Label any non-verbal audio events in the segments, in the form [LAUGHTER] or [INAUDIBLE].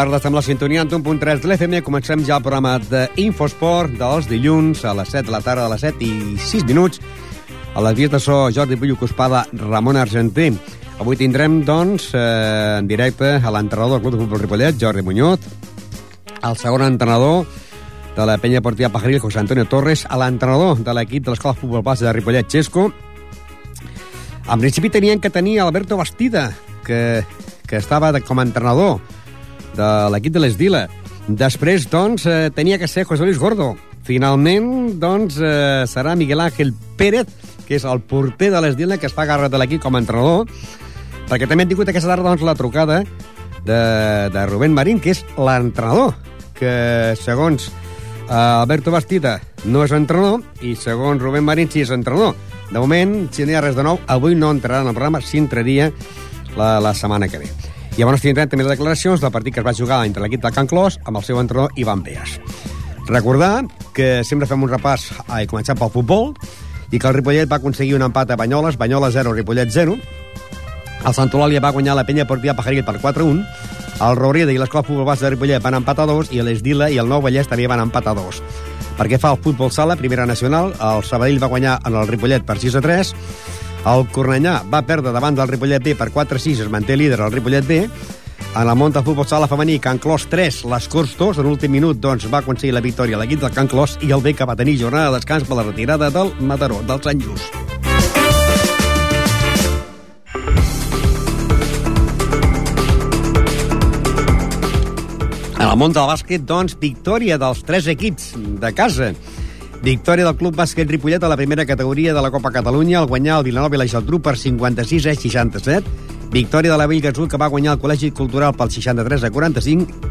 Tarda, estem a la sintonia en 1.3 de l'FM. Comencem ja el programa d'Infosport dels dilluns a les 7 de la tarda, a les 7 i 6 minuts. A les vies de so, Jordi Pullo Cospada, Ramon Argentí. Avui tindrem, doncs, eh, en directe a l'entrenador del Club de Futbol Ripollet, Jordi Muñoz, el segon entrenador de la penya portiva Pajaril, José Antonio Torres, a l'entrenador de l'equip de l'Escola de Futbol Base de Ripollet, Xesco. En principi tenien que tenir Alberto Bastida, que, que estava de, com a entrenador de l'equip de l'Esdila. Després, doncs, eh, tenia que ser José Luis Gordo. Finalment, doncs, eh, serà Miguel Ángel Pérez, que és el porter de l'Esdila, que es fa garra de l'equip com a entrenador, perquè també hem tingut aquesta tarda doncs, la trucada de, de Rubén Marín, que és l'entrenador, que segons eh, Alberto Bastida no és entrenador, i segons Rubén Marín sí és entrenador. De moment, si no hi ha res de nou, avui no entrarà en el programa, sí entraria la, la setmana que ve. Llavors tindrem també les declaracions del partit que es va jugar entre l'equip del Can Clos amb el seu entrenador Ivan Beas. Recordar que sempre fem un repàs a començar pel futbol i que el Ripollet va aconseguir un empat a Banyoles, Banyoles 0, Ripollet 0. El Sant Eulàlia va guanyar la penya portiva Pajaril per 4-1. El Roureda i l'Escola Futbol Base de Ripollet van empatar 2 i l'Esdila i el Nou Vallès també van empatar 2. Perquè fa el futbol sala, primera nacional, el Sabadell va guanyar en el Ripollet per 6 a 3, el Cornellà va perdre davant del Ripollet B per 4-6, es manté líder el Ripollet B. En món del futbol sala femení, Can Clos 3, les Corts 2, en l'últim minut doncs, va aconseguir la victòria a l'equip del Can Clos i el B que va tenir jornada de descans per la retirada del Mataró, del Sant Just. En el món del bàsquet, doncs, victòria dels tres equips de casa. Victòria del Club Bàsquet Ripollet a la primera categoria de la Copa Catalunya al guanyar el Vilanova i la Geltrú per 56 a 67. Victòria de la Bellgasol que va guanyar el Col·legi Cultural pel 63 a 45.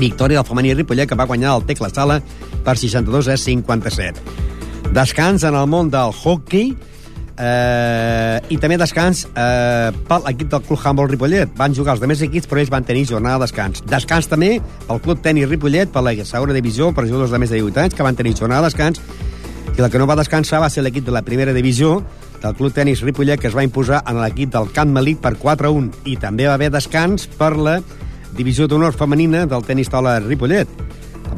Victòria del femení Ripollet que va guanyar el Tecla Sala per 62 a 57. Descans en el món del hockey eh, i també descans eh, per l'equip del Club Humboldt Ripollet. Van jugar els demés equips, però ells van tenir jornada de descans. Descans també pel Club Tenis Ripollet, per la segona divisió, per jugadors de més de 18 anys, que van tenir jornada de descans. I el que no va descansar va ser l'equip de la primera divisió, del Club Tenis Ripollet, que es va imposar en l'equip del Camp Malic per 4-1. I també va haver descans per la divisió d'honor femenina del tenis taula Ripollet.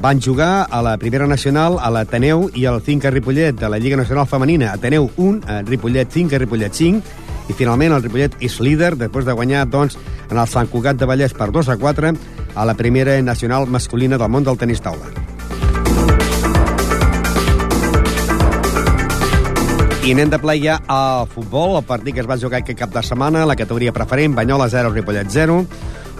Van jugar a la Primera Nacional, a l'Ateneu i al Finca Ripollet de la Lliga Nacional Femenina. Ateneu 1, a Ripollet 5, a Ripollet 5, i finalment el Ripollet és líder després de guanyar doncs, en el Sant Cugat de Vallès per 2 a 4 a la Primera Nacional Masculina del món del tenis taula. I anem de ple ja al futbol, el partit que es va jugar aquest cap de setmana, la categoria preferent, Banyola 0, Ripollet 0.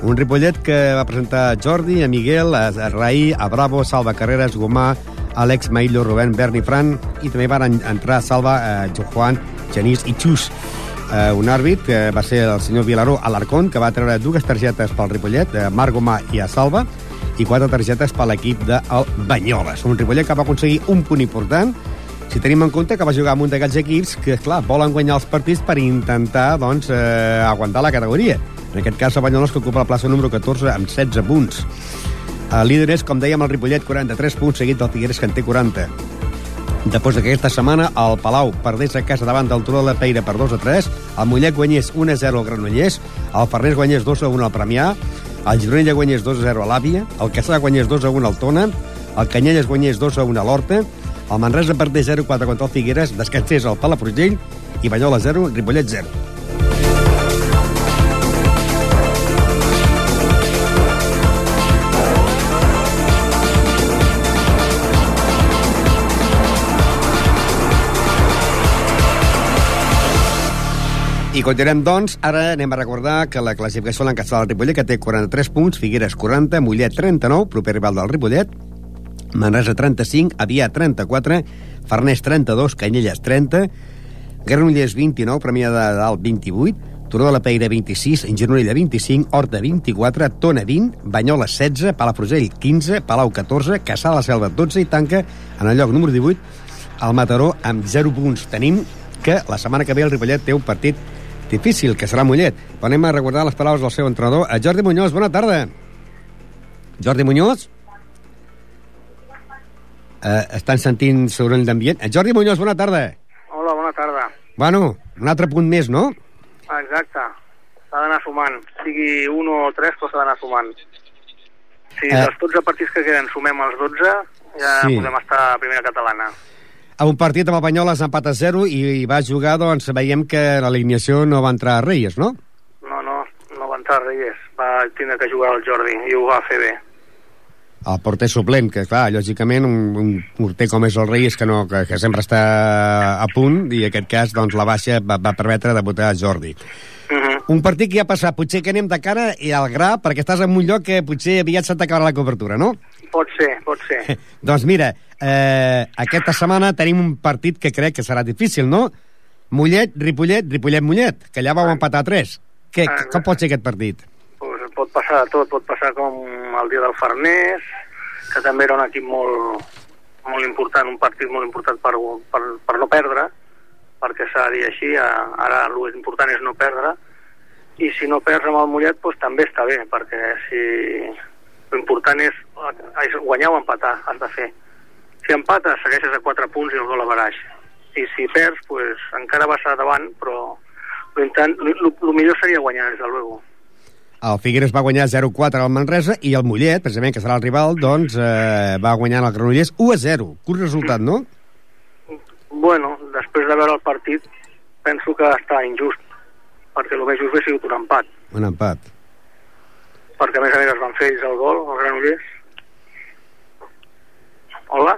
Un Ripollet que va presentar Jordi, a Miguel, a Raí, a Bravo, Salva Carreras, Gomà, Àlex, Maillo, Rubén, Berni, Fran, i també van entrar Salva, eh, Juan, Genís i Xus. Eh, un àrbit que va ser el senyor Vilaró Alarcón, que va treure dues targetes pel Ripollet, de Marc Gomà i a Salva, i quatre targetes per l'equip del Banyoles. Un Ripollet que va aconseguir un punt important, si tenim en compte que va jugar amb un d'aquests equips que, clar, volen guanyar els partits per intentar, doncs, eh, aguantar la categoria. En aquest cas, el Banyoles, que ocupa la plaça número 14 amb 16 punts. El líder és, com dèiem, el Ripollet, 43 punts, seguit del Figueres, que en té 40. Després d'aquesta setmana, el Palau perdés a casa davant del Turó de la Peira per 2 a 3, el Mollet guanyés 1 a 0 al Granollers, el Farners guanyés 2 a 1 al Premià, el Gironella guanyés 2 a 0 a l'Àvia, el Caçà guanyés 2 a 1 al Tona, el Canyelles guanyés 2 a 1 a l'Horta, el Manresa perdé 0-4 contra el Figueres, descansés el Palafrugell i Banyola 0, Ripollet 0. I continuem, doncs. Ara anem a recordar que la classificació l'ha encaixat el Ripollet, que té 43 punts, Figueres 40, Mollet 39, proper rival del Ripollet, Manresa 35, Avià 34, Farners 32, Canyelles 30, Granollers 29, Premià de Dalt 28, Turó de la Peira 26, Gironella 25, Horta 24, Tona 20, Banyola 16, Palafrugell 15, Palau 14, Caçà de la Selva 12 i tanca en el lloc número 18 el Mataró amb 0 punts. Tenim que la setmana que ve el Ripollet té un partit difícil, que serà Mollet. Però anem a recordar les paraules del seu entrenador, a Jordi Muñoz. Bona tarda. Jordi Muñoz? Eh, estan sentint soroll d'ambient. Eh, Jordi Muñoz, bona tarda. Hola, bona tarda. Bueno, un altre punt més, no? Exacte. S'ha d'anar sumant. Sigui un o tres, però s'ha d'anar sumant. Si Eh. dels 12 partits que queden sumem els 12, ja sí. podem estar a primera catalana. A un partit amb el Banyoles empat a 0 i, i va jugar, doncs, veiem que l'alineació no va entrar a Reyes, no? No, no, no va entrar Reyes. Va tindre que jugar el Jordi i ho va fer bé. El porter suplent, que clar, lògicament un, un porter com és el Reyes que, no, que, que sempre està a punt i en aquest cas doncs, la baixa va, va permetre debutar a Jordi. Uh -huh. Un partit que ja ha passat, potser que anem de cara i al gra perquè estàs en un lloc que potser aviat se t'acabarà la cobertura, no? Pot ser, pot ser. [LAUGHS] doncs mira, eh, aquesta setmana tenim un partit que crec que serà difícil, no? Mollet, Ripollet, Ripollet-Mollet, que allà vau empatar a 3. Què, Ah, com pot ser aquest partit? pues pot passar de tot, pot passar com el dia del Farners, que també era un equip molt, molt important, un partit molt important per, per, per no perdre, perquè s'ha de dir així, ara el important és no perdre, i si no perds amb el Mollet, pues, també està bé, perquè si l'important és, és guanyar o empatar, has de fer. Si empates, segueixes a 4 punts i el gol a baraix. I si perds, pues, encara vas a davant, però el millor seria guanyar, des de luego. El Figueres va guanyar 0-4 al Manresa i el Mollet, precisament, que serà el rival, doncs eh, va guanyar el Granollers 1-0. Curt resultat, no? Bueno, després de veure el partit, penso que està injust, perquè el més just hauria sigut un empat, Un empat. perquè a més a més es van fer ells el gol, els granollers. Hola?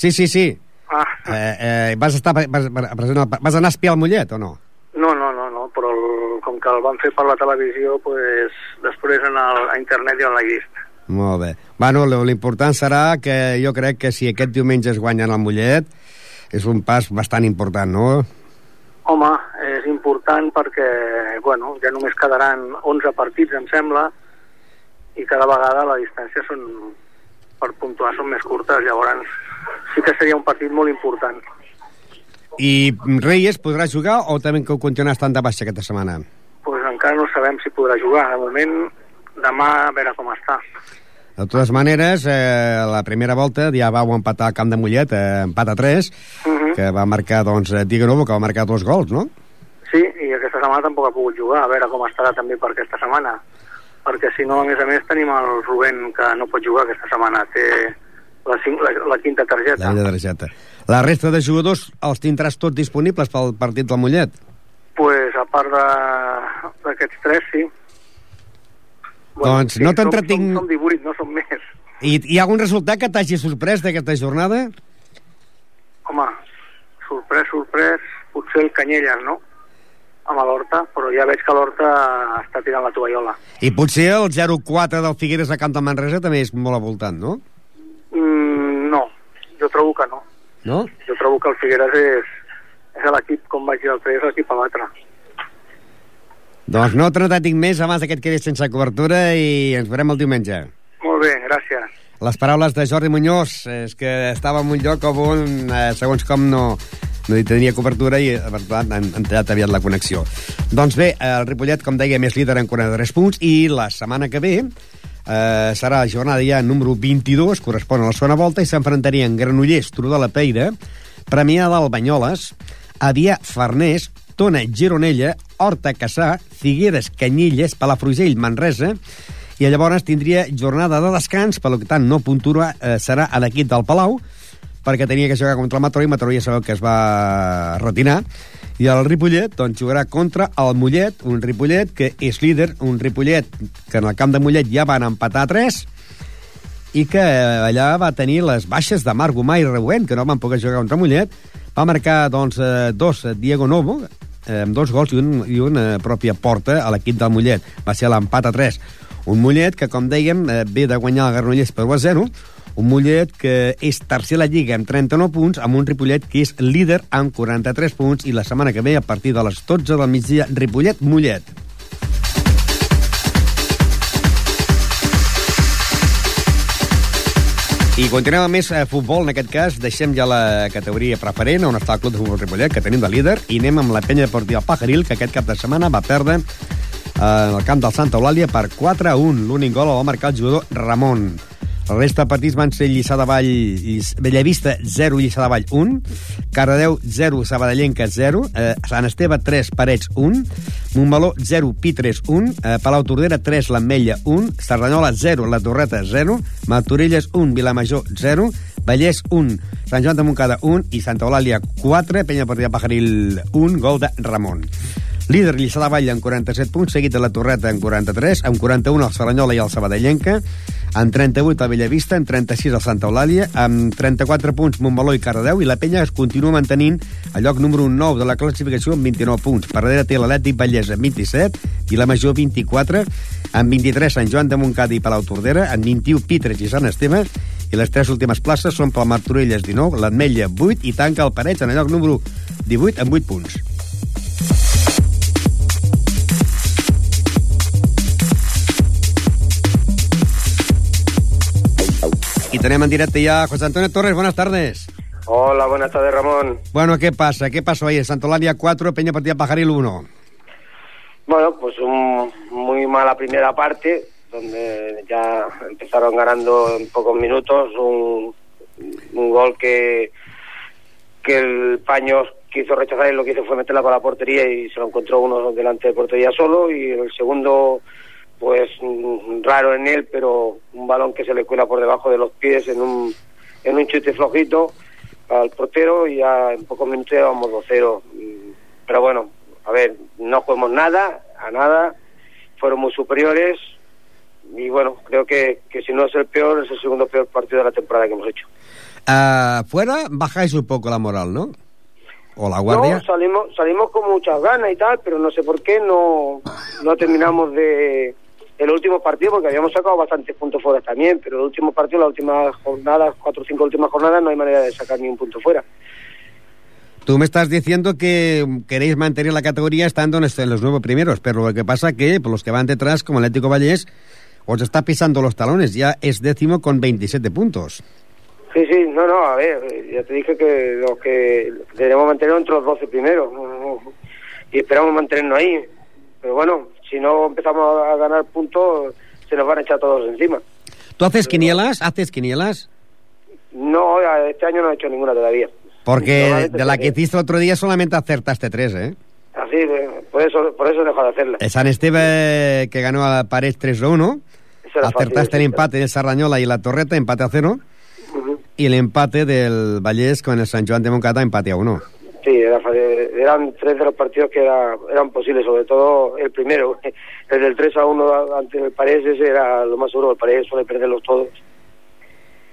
Sí, sí, sí. Ah, Eh, eh, vas, estar vas, vas anar a espiar el Mollet o no? no, no, no, no però el, com que el van fer per la televisió, pues, després en el, a internet ja l'he vist. Molt bé. Bueno, l'important serà que jo crec que si aquest diumenge es guanyen el Mollet és un pas bastant important, no? Home, és important perquè, bueno, ja només quedaran 11 partits, em sembla, i cada vegada la distància són, per puntuar són més curtes, llavors sí que seria un partit molt important. I Reyes podrà jugar o també que continuarà estant de baixa aquesta setmana? pues encara no sabem si podrà jugar. De moment, demà a veure com està. De totes maneres, eh, la primera volta ja vau empatar al camp de Mollet, eh, empat a 3, Uh -huh. que va marcar, doncs, eh, Diego Novo, que va marcar dos gols, no? Sí, i aquesta setmana tampoc ha pogut jugar, a veure com estarà també per aquesta setmana. Perquè si no, a més a més, tenim el Rubén, que no pot jugar aquesta setmana. Té la, cinc, la, la quinta targeta. La de targeta. La resta de jugadors els tindràs tots disponibles pel partit del Mollet? pues, a part d'aquests tres, sí. Doncs no som- t'entretinc- Som, som 18, no som més. I hi ha algun resultat que t'hagi sorprès d'aquesta jornada? Home, sorprès, sorprès, potser el Canyelles, no? Amb l'Horta, però ja veig que l'Horta està tirant la tovallola. I potser el 0-4 del Figueres a Camp de Manresa també és molt avoltant, no? No, trobo que no. No? Jo trobo que el Figueres és, és l'equip, com vaig dir l'altre és l'equip a batre. Doncs no t'entretinc més abans que et quedis sense cobertura i ens veurem el diumenge. Molt bé, gràcies. Les paraules de Jordi Muñoz és que estava en un lloc on, eh, segons com, no, no hi tenia cobertura i, per tant, han, han tallat aviat la connexió. Doncs bé, el Ripollet, com deia, més líder en 43 punts i la setmana que ve eh, serà la jornada ja número 22, correspon a la segona volta, i s'enfrontarien Granollers, Turó de la Peira, Premià del Banyoles, Avià Farners, Tona Gironella, Horta Cassà, Figueres Canyelles, Palafrugell Manresa, i llavors tindria jornada de descans, per que tant no puntua, eh, serà a l'equip del Palau, perquè tenia que jugar contra el Mataró, i Mataró ja sabeu que es va retirar, i el Ripollet doncs, jugarà contra el Mollet, un Ripollet que és líder, un Ripollet que en el camp de Mollet ja van empatar a 3, i que allà va tenir les baixes de Marc Gomà i Reuen, que no van poder jugar contra Mollet, va marcar doncs, eh, dos eh, Diego Novo, eh, amb dos gols i, un, i una pròpia porta a l'equip del Mollet. Va ser l'empat a 3. Un Mollet que, com dèiem, eh, ve de guanyar el Granollers per 1 a 0, un Mollet que és tercer a la Lliga amb 39 punts, amb un Ripollet que és líder amb 43 punts, i la setmana que ve, a partir de les 12 del migdia, Ripollet-Mollet. I continuem amb més eh, futbol, en aquest cas deixem ja la categoria preferent, on està el Club de Futbol Ripollet, que tenim de líder, i anem amb la penya deportiva Pajaril, que aquest cap de setmana va perdre eh, en el camp del Santa Eulàlia per 4 a 1. L'únic gol el va marcar el jugador Ramon. La resta de partits van ser Lliçà de Vall, Bellavista 0, Lliçà de Vall 1, Cardedeu 0, Sabadellenca 0, eh, Sant Esteve 3, Parets 1, Montmeló 0, Pitres 1, eh, Palau Tordera 3, l'Ametlla 1, Cerdanyola 0, la Torreta 0, Martorelles 1, Vilamajor 0, Vallès 1, Sant Joan de Montcada 1 i Santa Eulàlia 4, Penya Partida Pajaril 1, gol de Ramon. Líder Lliçà de Vall amb 47 punts, seguit de la Torreta amb 43, amb 41 el Saranyola i el Sabadellenca, amb 38 el Bellavista, amb 36 el Santa Eulàlia, amb 34 punts Montmeló i Cardedeu, i la penya es continua mantenint al lloc número 9 de la classificació amb 29 punts. Per darrere té l'Atlètic Vallès amb 27 i la Major 24, amb 23 Sant Joan de Montcada i Palau Tordera, amb 21 Pitres i Sant Esteve, i les tres últimes places són pel Martorelles 19, l'Atmetlla 8 i tanca el Parets en el lloc número 18 amb 8 punts. Y tenemos en directo ya José Antonio Torres. Buenas tardes. Hola, buenas tardes, Ramón. Bueno, ¿qué pasa? ¿Qué pasó ahí en Santolaria 4, Peña Partida Pajaril 1? Bueno, pues un muy mala primera parte, donde ya empezaron ganando en pocos minutos un, un gol que, que el Paños quiso rechazar y lo que hizo fue meterla para la portería y se lo encontró uno delante de portería solo y el segundo pues raro en él, pero un balón que se le cuela por debajo de los pies en un, en un chute flojito al portero y ya en pocos minutos llevamos 2-0. Mm, pero bueno, a ver, no jugamos nada, a nada, fueron muy superiores y bueno, creo que, que si no es el peor, es el segundo peor partido de la temporada que hemos hecho. Uh, fuera bajáis un poco la moral, ¿no? ¿O la guardia? No, salimos, salimos con muchas ganas y tal, pero no sé por qué no, no terminamos de, el último partido, porque habíamos sacado bastantes puntos fuera también, pero el último partido, la última jornada, cuatro o cinco últimas jornadas, no hay manera de sacar ni un punto fuera. Tú me estás diciendo que queréis mantener la categoría estando en los nueve primeros, pero lo que pasa que por los que van detrás, como el Atlético Vallés, os está pisando los talones. Ya es décimo con 27 puntos. Sí, sí, no, no, a ver, ya te dije que los que debemos mantener entre los 12 primeros y esperamos mantenernos ahí. Pero bueno, si no empezamos a ganar puntos, se nos van a echar todos encima. ¿Tú haces quinielas? ¿Haces quinielas? No, este año no he hecho ninguna todavía. Porque de la que hiciste el otro día solamente acertaste tres, ¿eh? Así, por eso, por eso dejado de hacerla. El San Esteve que ganó a Pared 3-1, acertaste el empate de Sarrañola y la Torreta, empate a cero, uh -huh. y el empate del Vallés con el San Joan de Moncada, empate a uno. Sí, era, eran tres de los partidos que era, eran posibles, sobre todo el primero. [LAUGHS] El del 3 a 1 ante el Paredes, ese era lo más seguro. El Paredes suele perderlos todos.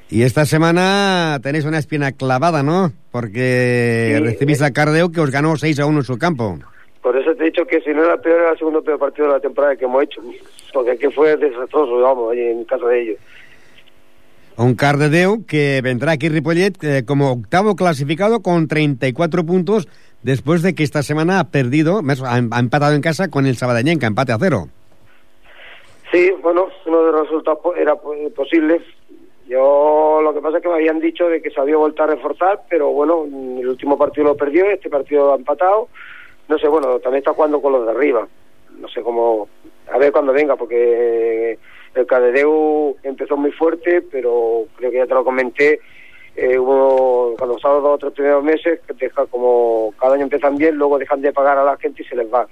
Y esta semana tenéis una espina clavada, ¿no? Porque sí, recibís a Cardeo que os ganó 6 a 1 en su campo. Por eso te he dicho que si no era el peor, era el segundo peor partido de la temporada que hemos hecho. Porque aquí fue desastroso, vamos, en caso de ellos. Un Cardedeu que vendrá aquí Ripollet eh, como octavo clasificado con 34 puntos después de que esta semana ha perdido, ha empatado en casa con el Sabadellenca, empate a cero. Sí, bueno, uno de los resultados era posible. Yo lo que pasa es que me habían dicho de que se había vuelto a reforzar, pero bueno, el último partido lo perdió, este partido ha empatado. No sé, bueno, también está jugando con los de arriba. No sé cómo, a ver cuando venga, porque el Cadedeu empezó muy fuerte, pero creo que ya te lo comenté, eh, hubo, cuando pasaron los otros primeros meses, que deja como cada año empiezan bien, luego dejan de pagar a la gente y se les va.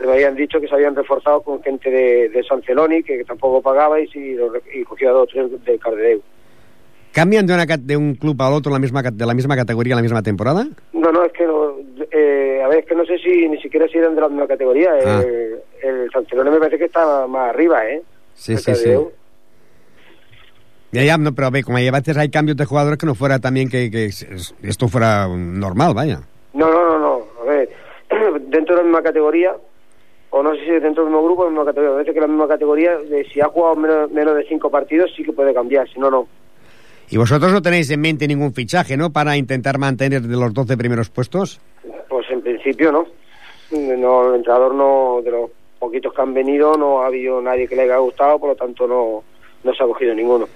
Me habían dicho que se habían reforzado con gente de, de San Celoni, que tampoco pagaba, y, si, y cogió a dos tres del Cardedeu. ¿Cambian de, una, de un club al otro la misma, de la misma categoría la misma temporada? No, no, es que no, eh, a ver, es que no sé si ni siquiera si eran de la misma categoría. Ah. El, el San Celoni me parece que está más arriba, ¿eh? Sí, sí, sí. Ya, ya, no, pero ve, como veces hay cambios de jugadores que no fuera también que, que esto fuera normal, vaya. No, no, no, no. A ver, [CLEARS THROAT] dentro de la misma categoría, o no sé si dentro del mismo grupo la misma categoría, a veces que la misma categoría, de, si ha jugado menos, menos de cinco partidos, sí que puede cambiar, si no, no. ¿Y vosotros no tenéis en mente ningún fichaje, no, para intentar mantener de los 12 primeros puestos? Pues en principio no. No, el entrenador no, de los poquitos que han venido, no ha habido nadie que le haya gustado, por lo tanto no, no se ha cogido ninguno.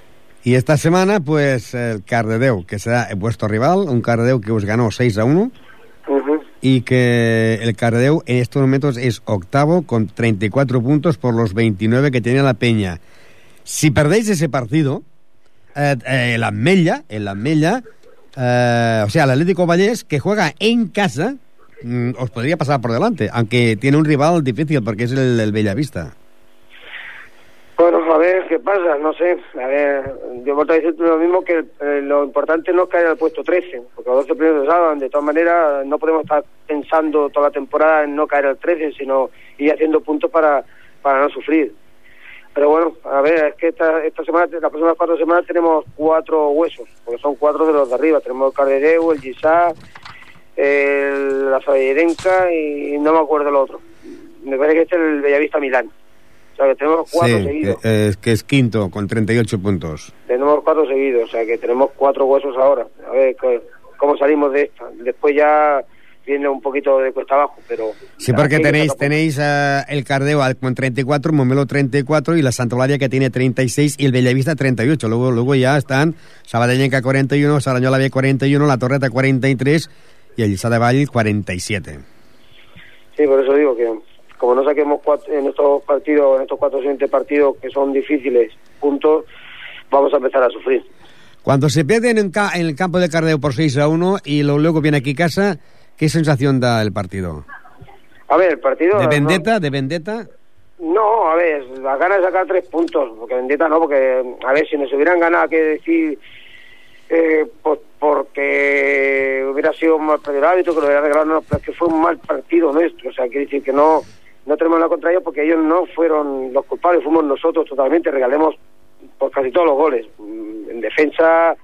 Y esta semana, pues, el Cardedeu, que será vuestro rival, un Cardedeu que os ganó 6 a 1, uh -huh. y que el Cardedeu en estos momentos es octavo con 34 puntos por los 29 que tenía la Peña. Si perdéis ese partido, eh, eh, el Ametlla, el eh, o sea, el Atlético Vallés, que juega en casa, mm, os podría pasar por delante, aunque tiene un rival difícil porque es el, el Bellavista. Bueno, a ver qué pasa, no sé. A ver, yo vuelvo a decir lo mismo que eh, lo importante no caer al puesto 13, porque los 12 primeros se. De todas maneras, no podemos estar pensando toda la temporada en no caer al 13, sino ir haciendo puntos para, para no sufrir. Pero bueno, a ver, es que esta, esta semana, las próximas cuatro semanas tenemos cuatro huesos, porque son cuatro de los de arriba. Tenemos el Cardedeu, el Gisá, el, la Fallerenca y no me acuerdo el otro. Me parece que este es el Bellavista Milán. O sea que tenemos cuatro sí, seguidos. que, que es quinto con 38 puntos. Tenemos cuatro seguidos, o sea que tenemos cuatro huesos ahora. A ver cómo salimos de esta. Después ya viene un poquito de cuesta abajo, pero... Sí, porque tenéis, tenéis eh, el Cardeo al- con 34, Momelo 34 y la Santolaria que tiene 36 y el Bellavista 38. Luego, luego ya están Sabadellenca 41, Sarañola B 41, La Torreta 43 y el Lliçà de Vall 47. Sí, por eso digo que como no saquemos cuatro- en estos partidos, en estos cuatro siguientes partidos que son difíciles, puntos, vamos a empezar a sufrir. Cuando se pierden en, ca- en el campo de Cardeo por 6 a 1 y lo- luego viene aquí casa, ¿qué sensación da el partido? A ver, el partido... ¿De no- vendetta? ¿De vendetta? No, a ver, las ganas de sacar tres puntos, porque Vendetta no, porque, a ver, si nos hubieran ganado, que decir, eh, pues porque hubiera sido un mal partido árbitro, que lo hubiera regalado, no, pero es que fue un mal partido nuestro, o sea, quiere decir que no, no tenemos la contraria porque ellos no fueron los culpables, fuimos nosotros totalmente, regalemos por casi todos los goles. Mm, En defensa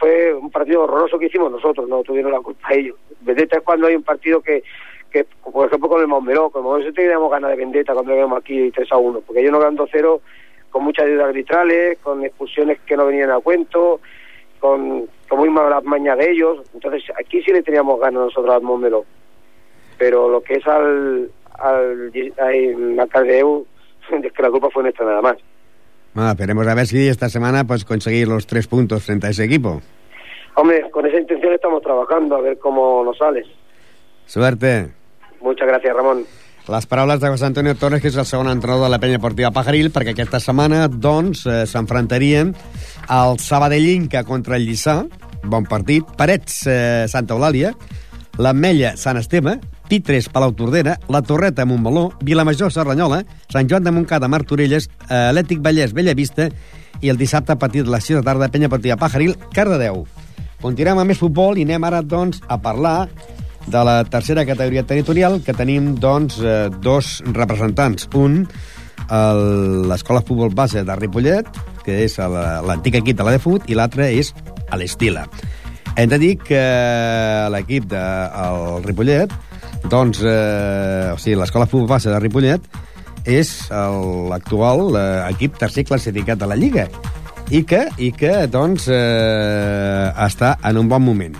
fue un partido horroroso que hicimos nosotros, no tuvieron la culpa ellos. Vendetta es cuando hay un partido que, que por ejemplo, con el Montmeló, con el teníamos ganas de vendetta cuando llegamos aquí 3 a 1, porque ellos nos ganan 2-0 con muchas ayudas arbitrales, con expulsiones que no venían a cuento, con, muy malas mañas de ellos. Entonces, aquí sí le teníamos ganas nosotros al Montmeló. Pero lo que es al, al, al, [LAUGHS] es que la culpa fue nuestra nada más. Ah, esperemos a ver si esta semana pues conseguir los tres puntos frente a ese equipo. Hombre, con esa intención estamos trabajando, a ver cómo nos sale. Suerte. Muchas gracias, Ramon. Les paraules de José Antonio Torres, que és el segon entrenador de la penya esportiva Pajaril, perquè aquesta setmana, doncs, eh, s'enfrontarien al Sabadellinca contra el Lliçà, bon partit, Parets, eh, Santa Eulàlia, l'Ametlla, Sant Esteve, Pitres, Palau Tordera, la Torreta, Montmeló, Vilamajor, Serranyola, Sant Joan de Montcada, Martorelles, eh, Atlètic Vallès, Bellavista, i el dissabte a partir de les 6 de tarda, penya esportiva Pajaril, Cardedeu. Continuem amb més futbol i anem ara, doncs, a parlar de la tercera categoria territorial, que tenim, doncs, eh, dos representants. Un, l'Escola Futbol Base de Ripollet, que és l'antic equip de la de Fut, i l'altre és a l'Estila. Hem de dir que l'equip del Ripollet, doncs, eh, o sigui, l'Escola Futbol Base de Ripollet, és l'actual eh, equip tercer classificat de la Lliga i que, i que doncs, eh, està en un bon moment.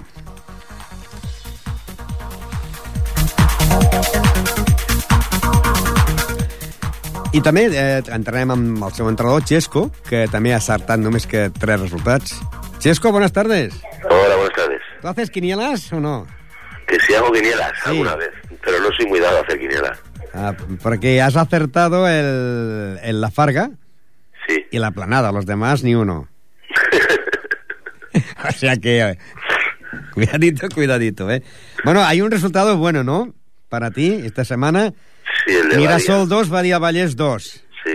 I també eh, entrarem amb el seu entrenador, Xesco, que també ha acertat només que tres resultats. Xesco, buenas tardes. Hola, buenas tardes. ¿Tú haces quinielas o no? Que si hago quinielas Sí. alguna vez, pero no soy muy dado a hacer quinielas. Ah, porque has acertado el, el La Farga Sí. y la Planada, los demás ni uno. [LAUGHS] o sea que... eh, Cuidadito, cuidadito, ¿eh? Bueno, hay un resultado bueno, ¿no? Para ti, esta semana. Sí, el de Mirasol Badia. 2, Badia Vallés 2. Sí.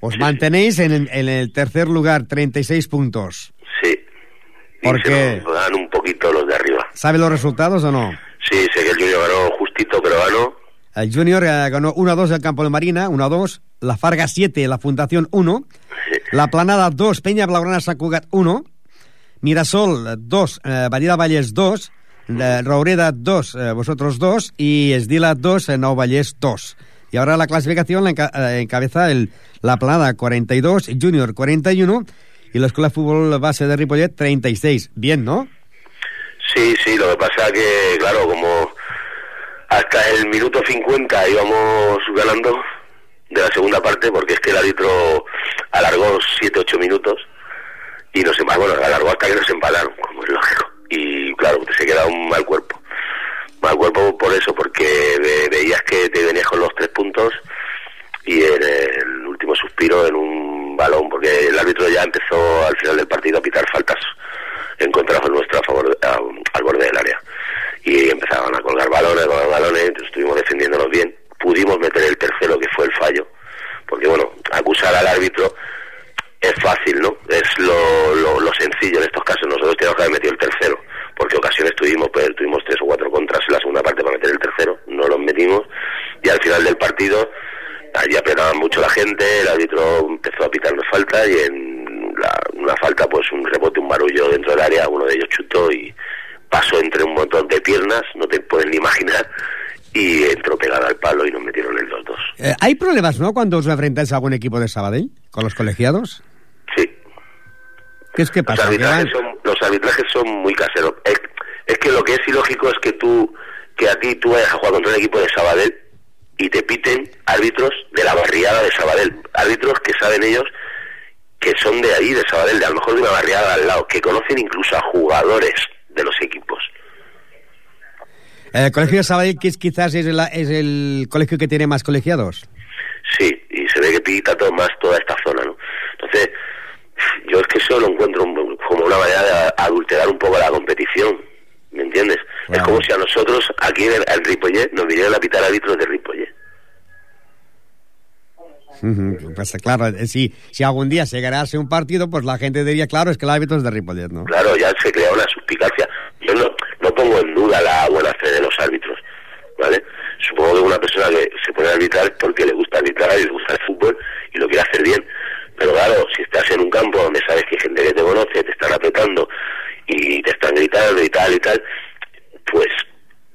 Os mantenéis en, el- en el tercer lugar, 36 puntos. Sí. Y ¿Por se dan un poquito los de arriba. ¿Sabe los resultados o no? Sí, sé que el Junior ganó justito, pero ganó. El Junior eh, ganó 1-2 el Campo de Marina, 1-2. La Farga 7, la Fundación 1. Sí. La Planada 2, Peña Blaugrana Sant Cugat 1. Mirasol 2, eh, Vallès 2. Eh, Roureda 2, eh, vosotros 2. Y Esdila 2, eh, Nou Vallès 2. Y ahora la clasificación la enca- eh, encabeza el, la Planada 42, Junior 41 y la Escuela de Fútbol Base de Ripollet 36. Bien, ¿no? Sí, sí, lo que pasa que, claro, como hasta el minuto 50 íbamos ganando de la segunda parte, porque es que el árbitro alargó 7-8 minutos y nos bueno, alargó hasta que nos empataron, como es lógico. Y claro, se queda un mal cuerpo. Mal cuerpo por eso, porque ve- veías que te venías con los tres puntos y en el último suspiro en un balón, porque el árbitro ya empezó al final del partido a pitar faltas en contra nuestro a favor al borde del área. Y empezaban a colgar balones, colgar balones, estuvimos defendiéndonos bien. Pudimos meter el tercero, que fue el fallo, porque bueno, acusar al árbitro es fácil, ¿no? Es lo, lo, sencillo en estos casos. Nosotros tenemos que haber metido ocasiones tuvimos, pues tuvimos tres o cuatro contras en la segunda parte para meter el tercero, no los metimos, y al final del partido allí apretaban mucho la gente, el árbitro empezó a pitarnos falta y en una falta, pues un rebote, un barullo dentro del área, uno de ellos chutó y pasó entre un montón de piernas, no te pueden ni imaginar, y entró pegada al palo y nos metieron el 2-2. Eh, ¿Hay problemas, no, cuando os enfrentáis a algún equipo de Sabadell, con los colegiados? Sí. ¿Qué es que pasa? Los arbitrajes, son, muy caseros. Es, que lo que es ilógico es que tú, que a ti tú vayas a jugar contra un equipo de Sabadell y te piten árbitros de la barriada de Sabadell, árbitros que saben ellos que son de ahí, de Sabadell, de a lo mejor de una barriada al lado, que conocen incluso a jugadores de los equipos. ¿El colegio de Sabadell que es, quizás es el, es el colegio que tiene más colegiados? Sí, y se ve que pita todo más toda esta zona, ¿no? Entonces, yo es que eso lo encuentro como una manera de adulterar un poco la competición, ¿me entiendes? Es como si a nosotros, aquí en, el, Ripollet, nos vinieran a pitar árbitros de Ripollet. Pues claro, eh, si, si algún día se ganase un partido, pues la gente diría, claro, es que el árbitro es de Ripollet, ¿no? Claro, ya se crea una suspicacia. Yo no, no pongo en duda la buena fe de los árbitros, ¿vale? Supongo que una persona que se pone a arbitrar porque le gusta arbitrar y le gusta el fútbol y lo quiere hacer bien. Pero claro, si estás en un campo donde sabes que hay gente que te conoce, te están apretando y te están gritando y tal y tal, pues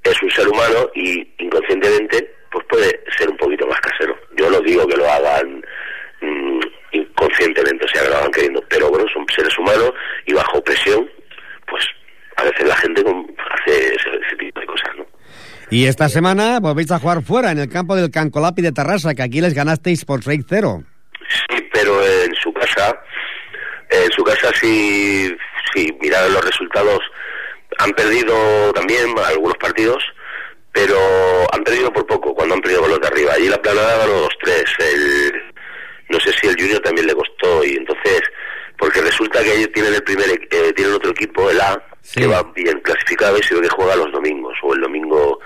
es un ser humano y inconscientemente pues puede ser un poquito más casero. Yo no digo que lo hagan mm, inconscientemente, o sea, que lo hagan queriendo, pero bueno, son seres humanos y bajo presión, pues a veces la gente hace ese, tipo de cosas, ¿no? Y esta semana volvéis a jugar fuera, en el campo del Cancolapi de Tarrasa, que aquí les ganasteis por 6-0. Sí, pero en su casa, en su casa sí, sí, mirar los resultados han perdido también algunos partidos, pero han perdido por poco cuando han perdido con los de arriba. Allí la planada ganó los tres. El, no sé si el Junior también le costó y entonces porque resulta que ellos tienen el primer eh, tienen otro equipo el A que va bien clasificado y se ve que juega los domingos o el domingo.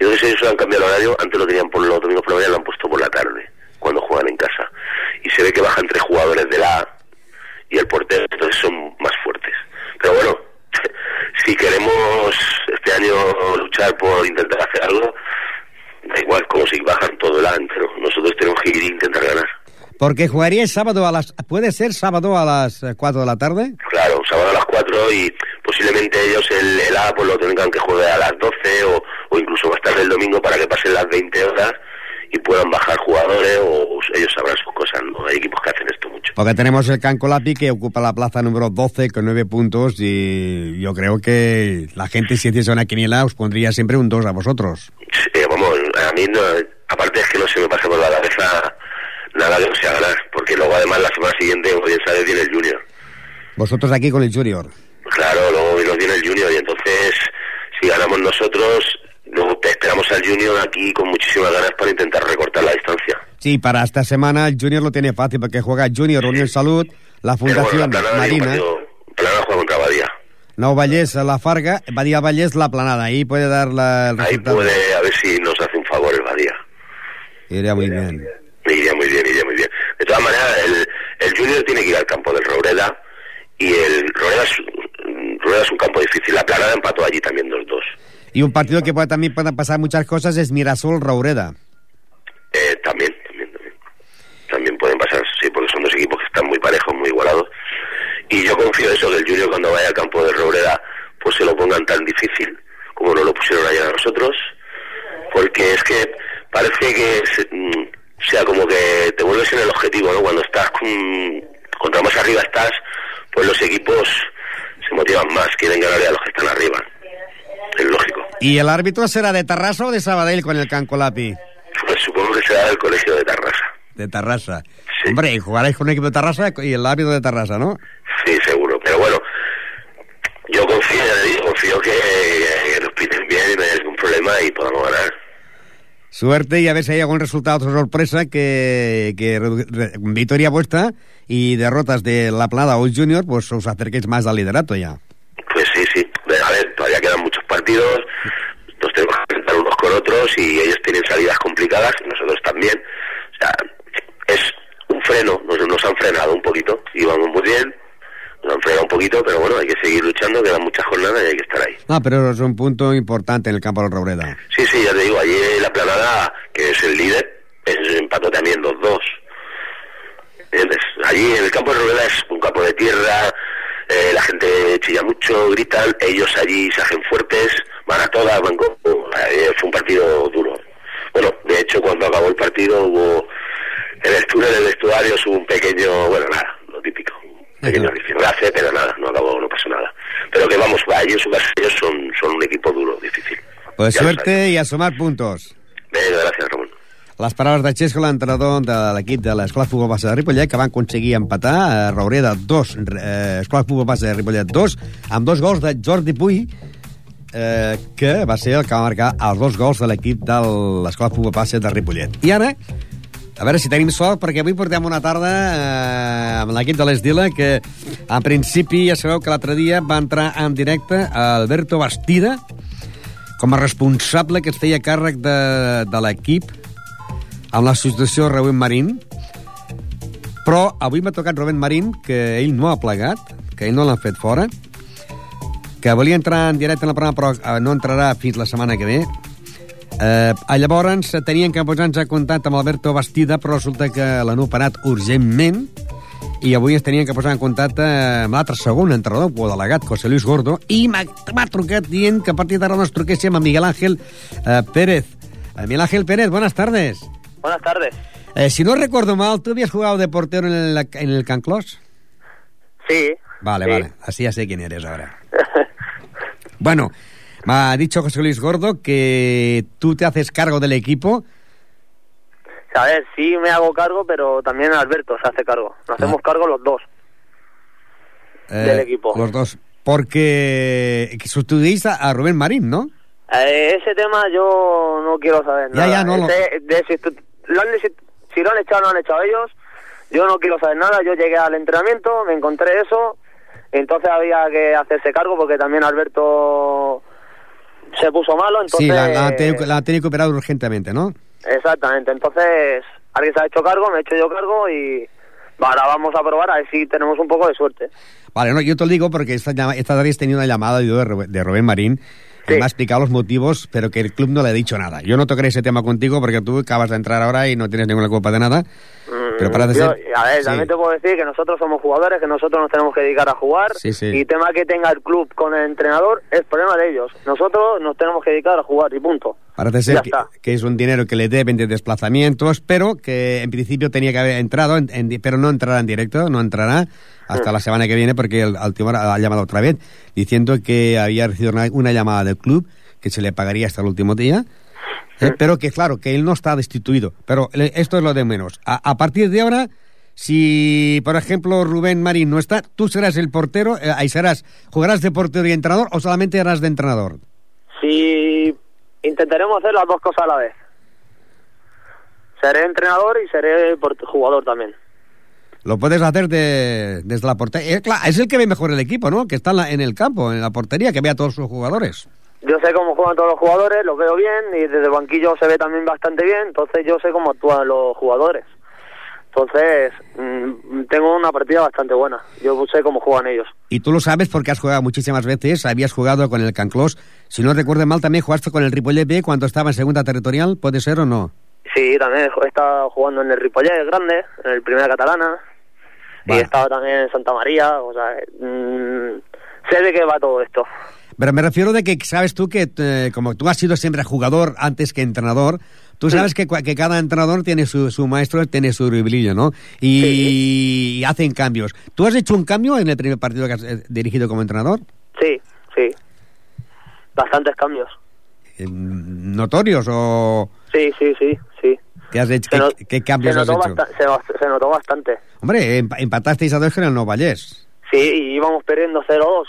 Y entonces ellos han cambiado el horario. Antes lo tenían por los domingos por la mañana lo han puesto por la tarde cuando juegan en casa. Y se ve que bajan tres jugadores del A y el portero entonces son más fuertes pero bueno [LAUGHS] si queremos este año luchar por intentar hacer algo, da igual como si bajan todo el año, pero nosotros tenemos que ir e intentar ganar. Porque jugaría el sábado a las... ¿Puede ser sábado a las 4 eh, de la tarde? Claro, sábado a las 4 y posiblemente ellos el, el A pues lo tengan que jugar a las 12 o, o incluso más tarde el domingo para que pasen las 20 horas y puedan bajar jugadores o ellos sabrán sus cosas, ¿no? Hay equipos que hacen esto mucho. Porque tenemos el Cancolapi que ocupa la plaza número 12 con 9 puntos y yo creo que la gente si hiciese una quiniela os pondría siempre un 2 a vosotros. Sí, vamos, a mí no, aparte es que no se me pasa por la cabeza nada que no sea ganar, porque luego además la semana siguiente, como bien sabes, viene el Junior. ¿Vosotros aquí con el Junior? Claro, luego nos viene el Junior y entonces si ganamos nosotros Luego esperamos al Junior aquí con muchísimas ganas para intentar recortar la distancia. Sí, para esta semana el Junior lo tiene fácil porque juega Junior, Unión Salud, la Fundación Marina. Planada juega contra Badía. No Vallés, la Farga, Badía Vallés, la Planada. Ahí puede dar la, el Ahí puede, a ver si nos hace un favor el Badía. Iría muy bien. Iría muy bien, iría muy bien. De todas maneras, el, el Junior tiene que ir al campo del Robreda y el Robreda es, es un campo difícil. La Planada empató allí también 2-2. Y un partido que puede, también pueden pasar muchas cosas es Mirasol-Raureda. Eh, también, también, también. También pueden pasar, sí, porque son dos equipos que están muy parejos, muy igualados. Y yo confío en eso, que el Junior cuando vaya al campo de Raureda, pues se lo pongan tan difícil como no lo pusieron ayer a nosotros. Porque es que parece que mm, sea como que te vuelves en el objetivo, ¿no? Cuando estás con, contra más arriba estás, pues los equipos se motivan más, quieren ganarle a los que están arriba es lógico. ¿Y el árbitro será de Tarrasa o de Sabadell con el Cancolapi? Pues supongo que será del colegio de Tarrasa. De Tarrasa. Hombre, y jugaréis con un equipo de Tarrasa y el árbitro de Tarrasa, ¿no? Sí, seguro. Pero bueno, yo confío, confío que, nos piten bien y no haya ningún problema y podamos ganar. Suerte y a ver si hay algún resultado sorpresa que, que victoria vuestra y derrotas de La Plada o Junior, pues os acerquéis más al liderato ya. Pues sí, sí. A ver, todavía quedan muchos partidos, nos tenemos que enfrentar unos con otros y ellos tienen salidas complicadas, nosotros también. O sea, es un freno, nos, nos han frenado un poquito y vamos muy bien, nos han frenado un poquito, pero bueno, hay que seguir luchando, quedan muchas jornadas y hay que estar ahí. Ah, pero es un punto importante en el campo de Robreda. Sí, sí, ya te digo, allí la planada, que es el líder, es empató también 2-2. Allí en el campo de Robreda es un campo de tierra, eh, la gente chilla mucho, gritan, ellos allí se hacen fuertes, van a todas, van con, eh, fue un partido duro. Bueno, de hecho cuando acabó el partido hubo en el túnel del vestuario hubo un pequeño, bueno nada, lo típico, un pequeño rifirrafe, pero nada, no acabó, no pasó nada. Pero que vamos, ellos, ellos son, son un equipo duro, difícil. Pues suerte y a sumar puntos. Venga, gracias Ramon. Les paraules de Xesco, l'entrenador de l'equip de l'Escola Futbol Base de Ripollet, que van aconseguir empatar a Raureda 2, eh, Escola Futbol Base de Ripollet 2, amb dos gols de Jordi Puy, eh, que va ser el que va marcar els dos gols de l'equip de l'Escola Futbol Base de Ripollet. I ara, a veure si tenim sort, perquè avui portem una tarda eh, amb l'equip de l'Esdila, que en principi ja sabeu que l'altre dia va entrar en directe Alberto Bastida, com a responsable que es feia càrrec de, de l'equip amb l'associació Rubén Marín, però avui m'ha tocat Rubén Marín, que ell no ha plegat, que ell no l'han fet fora, que volia entrar en directe en la programa, però eh, no entrarà fins la setmana que ve. Eh, llavors tenien que posar-nos a contacte amb Alberto Bastida, però resulta que l'han operat urgentment, i avui es tenien que posar en contacte amb l'altre segon entrenador, o delegat, José Luis Gordo, i m'ha trucat dient que a partir d'ara nos truquéssim a Miguel Ángel eh, Pérez. Eh, Miguel Ángel Pérez, buenas tardes. Buenas tardes. Eh, si no recuerdo mal, ¿tú habías jugado de portero en el, en el Canclós? Sí. Vale, vale. Así ya sé quién eres ahora. [LAUGHS] bueno, me ha dicho José Luis Gordo que tú te haces cargo del equipo. A ver, sí me hago cargo, pero también Alberto se hace cargo. Nos ah. hacemos cargo los dos eh, del equipo. Los dos. Porque sustituís a Rubén Marín, ¿no? Eh, ese tema yo no quiero saber nada. Ya, ya, no de, si, lo han, si lo han echado o no han echado ellos, yo no quiero saber nada. Yo llegué al entrenamiento, me encontré eso, entonces había que hacerse cargo porque también Alberto se puso malo. Entonces... Sí, la, la, la tenido que operar urgentemente, ¿no? Exactamente, entonces alguien se ha hecho cargo, me he hecho yo cargo y ahora vamos a probar a ver si tenemos un poco de suerte. Vale, no, yo te lo digo porque esta, esta tarde he tenido una llamada de, de Rubén Marín sí. me ha explicado los motivos, pero que el club no le ha dicho nada. Yo no tocaré ese tema contigo porque tú acabas de entrar ahora y no tienes ninguna culpa de nada. Pero para yo, A ver, también te puedo decir que nosotros somos jugadores, que nosotros nos tenemos que dedicar a jugar. Sí, sí. Y tema que tenga el club con el entrenador es problema de ellos. Nosotros nos tenemos que dedicar a jugar y punto. Parece ser que, que, es un dinero que le deben de desplazamientos, pero que en principio tenía que haber entrado, en, en, pero no entrará en directo, no entrará hasta mm. la semana que viene porque el, el ha llamado otra vez diciendo que había recibido una, una llamada del club que se le pagaría hasta el último día Eh, pero que claro, que él no está destituido. Pero esto es lo de menos. A, a, partir de ahora, si por ejemplo Rubén Marín no está, tú serás el portero, eh, ahí serás, ¿jugarás de portero y entrenador o solamente harás de entrenador? Sí, intentaremos hacer las dos cosas a la vez. Seré entrenador y seré jugador también. Lo puedes hacer de, desde la portería. Es, es el que ve mejor el equipo, ¿no? Que está en, la, en el campo, en la portería, que ve a todos sus jugadores yo sé cómo juegan todos los jugadores, los veo bien y desde el banquillo se ve también bastante bien, entonces yo sé cómo actúan los jugadores. Entonces, mmm, tengo una partida bastante buena. Yo sé cómo juegan ellos. Y tú lo sabes porque has jugado muchísimas veces. Habías jugado con el Canclós. Si no recuerdo mal, también jugaste con el Ripollet B cuando estaba en segunda territorial. ¿Puede ser o no? Sí, también he estado jugando en el Ripollet Grande, en el Primera Catalana. Vale. Y he estado también en Santa María. O sea, mmm, sé de qué va todo esto. Pero me refiero de que sabes tú que, eh, como tú has sido siempre jugador antes que entrenador, tú sabes que, que cada entrenador tiene su, su maestro, tiene su ribrillo, ¿no? Y, sí. y, hacen cambios. ¿Tú has hecho un cambio en el primer partido que has eh, dirigido como entrenador? Sí, sí. Bastantes cambios. ¿Notorios o...? Sí, sí, sí, sí. ¿Qué, has hecho? ¿Qué, not, ¿Qué, cambios has hecho? Se, se, notó bastante. Hombre, empatasteis a dos con el Novallés. Sí, y íbamos perdiendo 0-2.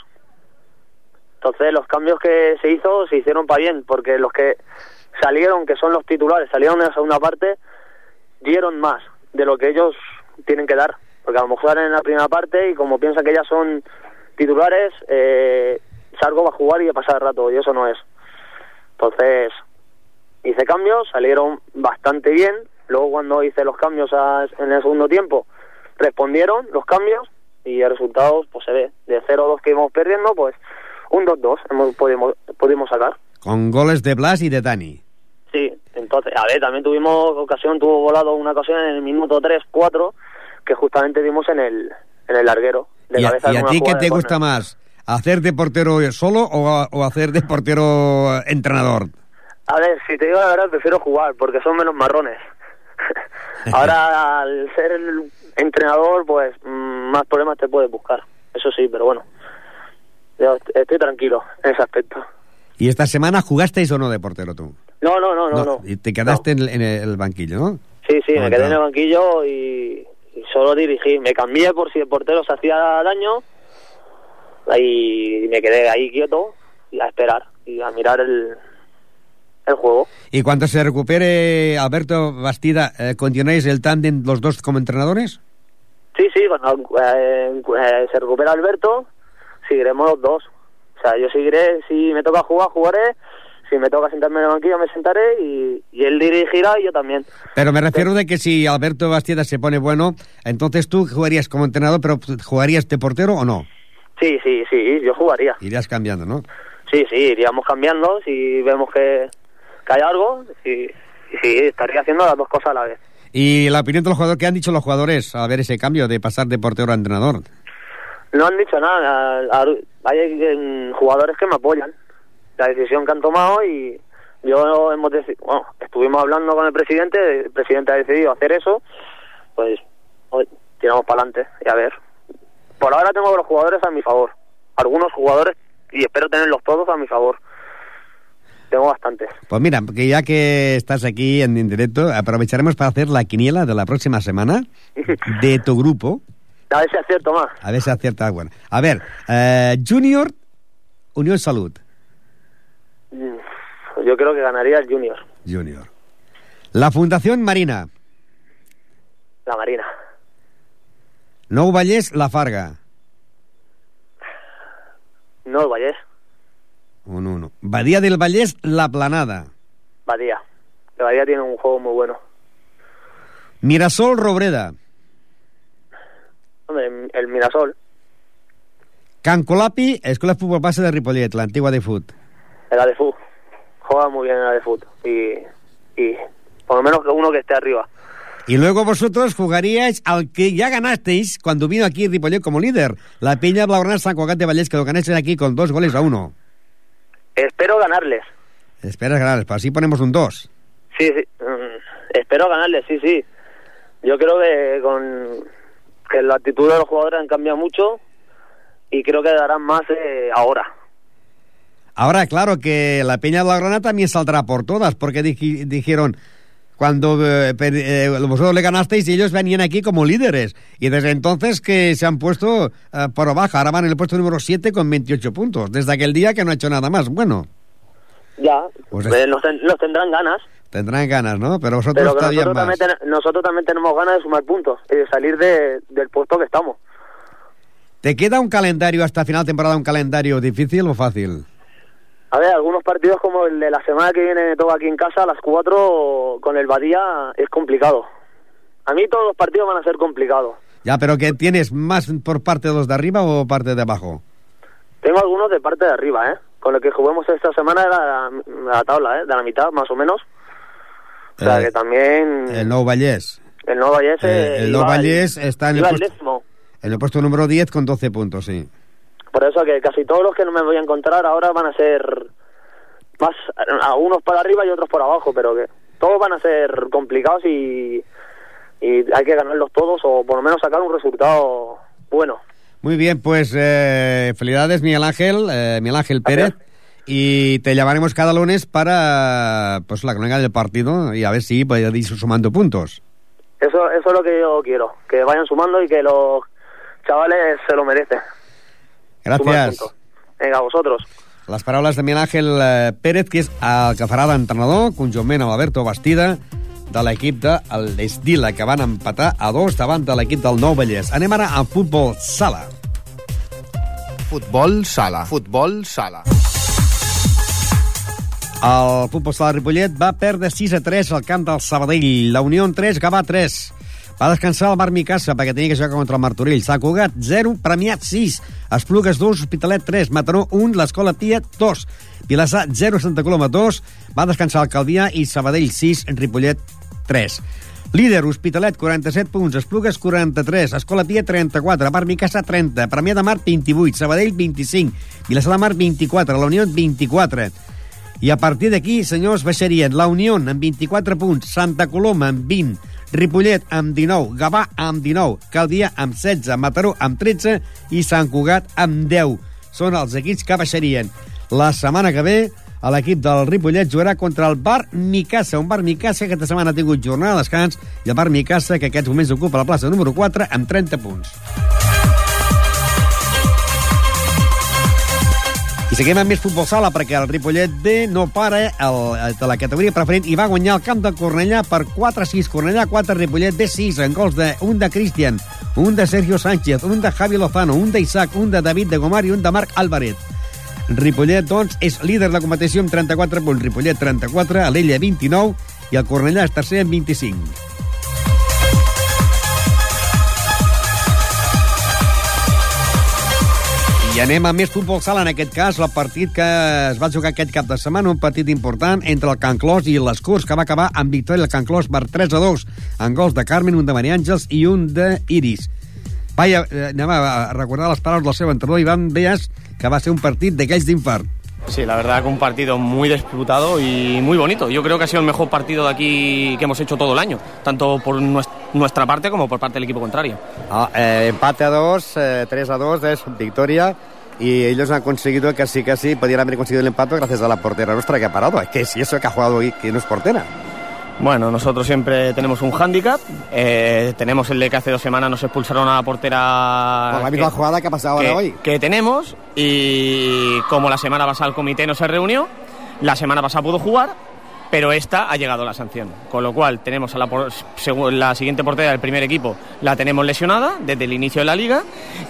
Entonces los cambios que se hizo se hicieron para bien, porque los que salieron, que son los titulares, salieron en la segunda parte, dieron más de lo que ellos tienen que dar. Porque a lo mejor en la primera parte y como piensan que ya son titulares, eh, Sargo va a jugar y a pasar rato, y eso no es. Entonces, hice cambios, salieron bastante bien. Luego cuando hice los cambios a- en el segundo tiempo, respondieron los cambios y el resultado pues se ve. De 0-2 que íbamos perdiendo, pues un 2-2 hemos, pudimos, pudimos sacar. Con goles de Blas y de Dani. Sí, entonces, a ver, también tuvimos ocasión, tuvo volado una ocasión en el minuto 3-4 que justamente dimos en el, en el larguero. De ¿Y a, cabeza y a ti qué te gusta más? ¿Hacer de portero solo o, o hacer de portero eh, entrenador? A ver, si te digo la verdad, prefiero jugar porque son menos marrones. [LAUGHS] Ahora, al ser el entrenador, pues mm, más problemas te puedes buscar. Eso sí, pero bueno. Yo est- estoy tranquilo en ese aspecto. ¿Y esta semana jugasteis o no de portero tú? No, no, no, no. no. Y te quedaste en, el, en el banquillo, ¿no? Sí, sí, me quedé en el banquillo y, y solo dirigí. Me cambié por si el portero se hacía daño y me quedé ahí quieto y a esperar y a mirar el, el juego. Y cuando se recupere Alberto Bastida, eh, ¿continuáis el tándem los dos como entrenadores? Sí, sí, cuando eh, eh, se recupera Alberto, seguiremos los dos. O sea, yo seguiré, si me toca jugar, jugaré. Si me toca sentarme en el banquillo, me sentaré y, y él dirigirá y yo también. Pero me refiero de que si Alberto Bastida se pone bueno, entonces tú jugarías como entrenador, pero ¿jugarías de portero o no? Sí, sí, sí, yo jugaría. Irías cambiando, ¿no? Sí, sí, iríamos cambiando si vemos que, que hay algo y, y sí, estaría haciendo las dos cosas a la vez. Y la opinión de los jugadores, ¿qué han dicho los jugadores a ver ese cambio de pasar de portero a entrenador? No han dicho nada, hay eh, jugadores que me apoyan la decisión que han tomado y yo hemos bueno, estuvimos hablando con el presidente, el presidente ha decidido hacer eso, pues hoy tiramos para adelante y a ver. Por ahora tengo a los jugadores a mi favor, algunos jugadores y espero tenerlos todos a mi favor. Tengo bastantes. Pues mira, que ya que estás aquí en, en directo, aprovecharemos para hacer la quiniela de la próxima semana [LAUGHS] de tu grupo. A ver si acierto más. A ver si acierta. Bueno, a ver, eh, Junior, Unión Salud. Mm, Yo creo que ganaría el Junior, Junior. La Fundación Marina. la Marina. Nou Vallès, La Farga. No el Vallés, Un 1. Badía del Vallès, La Planada. Badía. El Badía tiene un juego muy bueno. Mirasol, Robreda. Hombre, el- Mirasol, Can Colapi, Escuela de Fútbol Base de Ripollet, la antigua de Fut. El ADFUT. Juega muy bien el ADFUT. Y, y por lo menos que uno que esté arriba. Y luego vosotros jugaríais al que ya ganasteis cuando vino aquí Ripollet como líder. La Peña Blaugrana San Cugat de Vallès, que lo ganasteis aquí con dos goles a uno. Espero ganarles. Esperas ganar, pues así ponemos un 2. Sí, sí. mm, espero ganarles, sí, sí. Yo creo que con que la actitud de los jugadores han cambiado mucho y creo que darán más eh, ahora. Ahora, claro que la Peña Blaugrana también saldrá por todas, porque dij- dijeron, cuando eh, eh, vosotros le ganasteis, ellos venían aquí como líderes. Y desde entonces que se han puesto eh, por abajo. Ahora van en el puesto número 7 con 28 puntos. Desde aquel día que no ha hecho nada más. Bueno, Ya, Pues es- nos, ten- nos tendrán ganas, tendrán ganas, ¿no? Pero vosotros pero todavía nosotros más. también, nosotros también tenemos ganas de sumar puntos y de salir de, del puesto que estamos. ¿Te queda un calendario hasta final de temporada, un calendario difícil o fácil? A ver, algunos partidos como el de la semana que viene todo aquí en casa a las 4 con el Badía es complicado. A mí todos los partidos van a ser complicados. Ya, pero que tienes más por parte de los de arriba o parte de abajo? Tengo algunos de parte de arriba, ¿eh? Con lo que juguemos esta semana de la, la tabla, ¿eh? De la mitad, más o menos. O sea, Eh, que también... El Vallès. el Nuevo Vallés... eh, el está en el puesto-. En el puesto número 10 con 12 puntos, sí. Por eso que casi todos los que no me voy a encontrar ahora van a ser más a unos para arriba y otros por abajo, pero que todos van a ser complicados y, y hay que ganarlos todos o por lo menos sacar un resultado bueno. Muy bien, pues eh, felicidades Miguel Ángel, eh, Miguel Ángel Pérez. Y te llamaremos cada lunes para pues la crónica del partido y a ver si podéis ir sumando puntos. Eso, eso es lo que yo quiero, que vayan sumando y que los chavales se lo merecen. Puntos. Venga, vosotros. Les paraules de Miguel Ángel eh, Pérez, que és el que farà d'entrenador, conjuntament amb Alberto Bastida, de l'equip de l'Esdila, que van empatar a dos davant de l'equip del Nou Vallès. Anem ara a futbol sala. Futbol sala. Futbol sala. El futbol sala Ripollet va perdre 6 a 3 al camp del Sabadell. La Unió en 3, Gavà 3. Va descansar el Marc Micassa perquè tenia que jugar contra el Martorell. Sant Cugat 0, Premiat 6. Esplugues 2, Hospitalet 3. Mataró 1, l'Escola Pia 2. Vilassar 0, Santa Coloma 2. Va descansar el Calvià i Sabadell 6, Ripollet 3. Líder, Hospitalet, 47 punts, Esplugues, 43, Escola Pia, 34, Mar Micassa, 30, Premià de Mar, 28, Sabadell, 25, Vilassar de Mar, 24, La Unió, 24. I a partir d'aquí, senyors, baixarien La Unió amb 24 punts, Santa Coloma amb 20, Ripollet amb 19, Gavà amb 19, Caldia amb 16, Mataró amb 13 i Sant Cugat amb 10. Són els equips que baixarien. La setmana que ve l'equip del Ripollet jugarà contra el Bar Micassa, un Bar Micassa que aquesta setmana ha tingut jornada de descans i el Bar Micassa que aquests moments ocupa la plaça número 4 amb 30 punts. I seguim amb més futbol sala perquè el Ripollet B no para el, de la categoria preferent i va guanyar el camp de Cornellà per 4-6. Cornellà 4, Ripollet B 6, en gols de un de Cristian, un de Sergio Sánchez, un de Javi Lozano, un d'Isaac, un de David de Gomar i un de Marc Álvarez. Ripollet, doncs, és líder de la competició amb 34 punts. Ripollet 34, l'Ella 29 i el Cornellà és tercer amb 25. I anem a més futbol sala, en aquest cas, el partit que es va jugar aquest cap de setmana, un partit important entre el Can Clos i les Curs, que va acabar amb victòria del Can Clos per 3 a 2, en gols de Carmen, un de Maria Àngels i un de Iris. Vaja, eh, anem a recordar les paraules del seu entrenador, Iván Beas, que va ser un partit d'aquells d'infart. Sí, la verdad que un partido muy disputado y muy bonito. Yo creo que ha sido el mejor partido de aquí que hemos hecho todo el año, tanto por nuestra parte como por parte del equipo contrario. Ah, eh, empate a dos, eh, 3 a 2 es victoria y ellos han conseguido casi casi podrían haber conseguido el empate gracias a la portera nuestra que ha parado. Es que si eso que ha jugado hoy, que no es portera. Bueno, nosotros siempre tenemos un hándicap. Eh, tenemos el de que hace dos semanas nos expulsaron a la portera. Por la misma que, jugada que ha pasado que, ahora hoy. Que tenemos. Y como la semana pasada el comité no se reunió, la semana pasada pudo jugar, pero esta ha llegado la sanción. Con lo cual tenemos a la, la siguiente portera del primer equipo, la tenemos lesionada desde el inicio de la liga.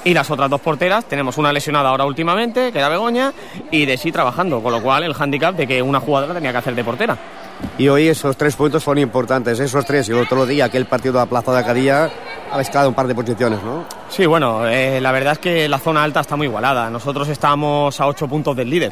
Y las otras dos porteras, tenemos una lesionada ahora últimamente, que era Begoña, y de sí trabajando. Con lo cual el hándicap de que una jugadora tenía que hacer de portera. Y hoy esos tres puntos fueron importantes, esos tres. Y el otro día, aquel partido de la Plaza de Acadía, ha escalado un par de posiciones, ¿no? Sí, bueno, eh, la verdad es que la zona alta está muy igualada. Nosotros estábamos a ocho puntos del líder,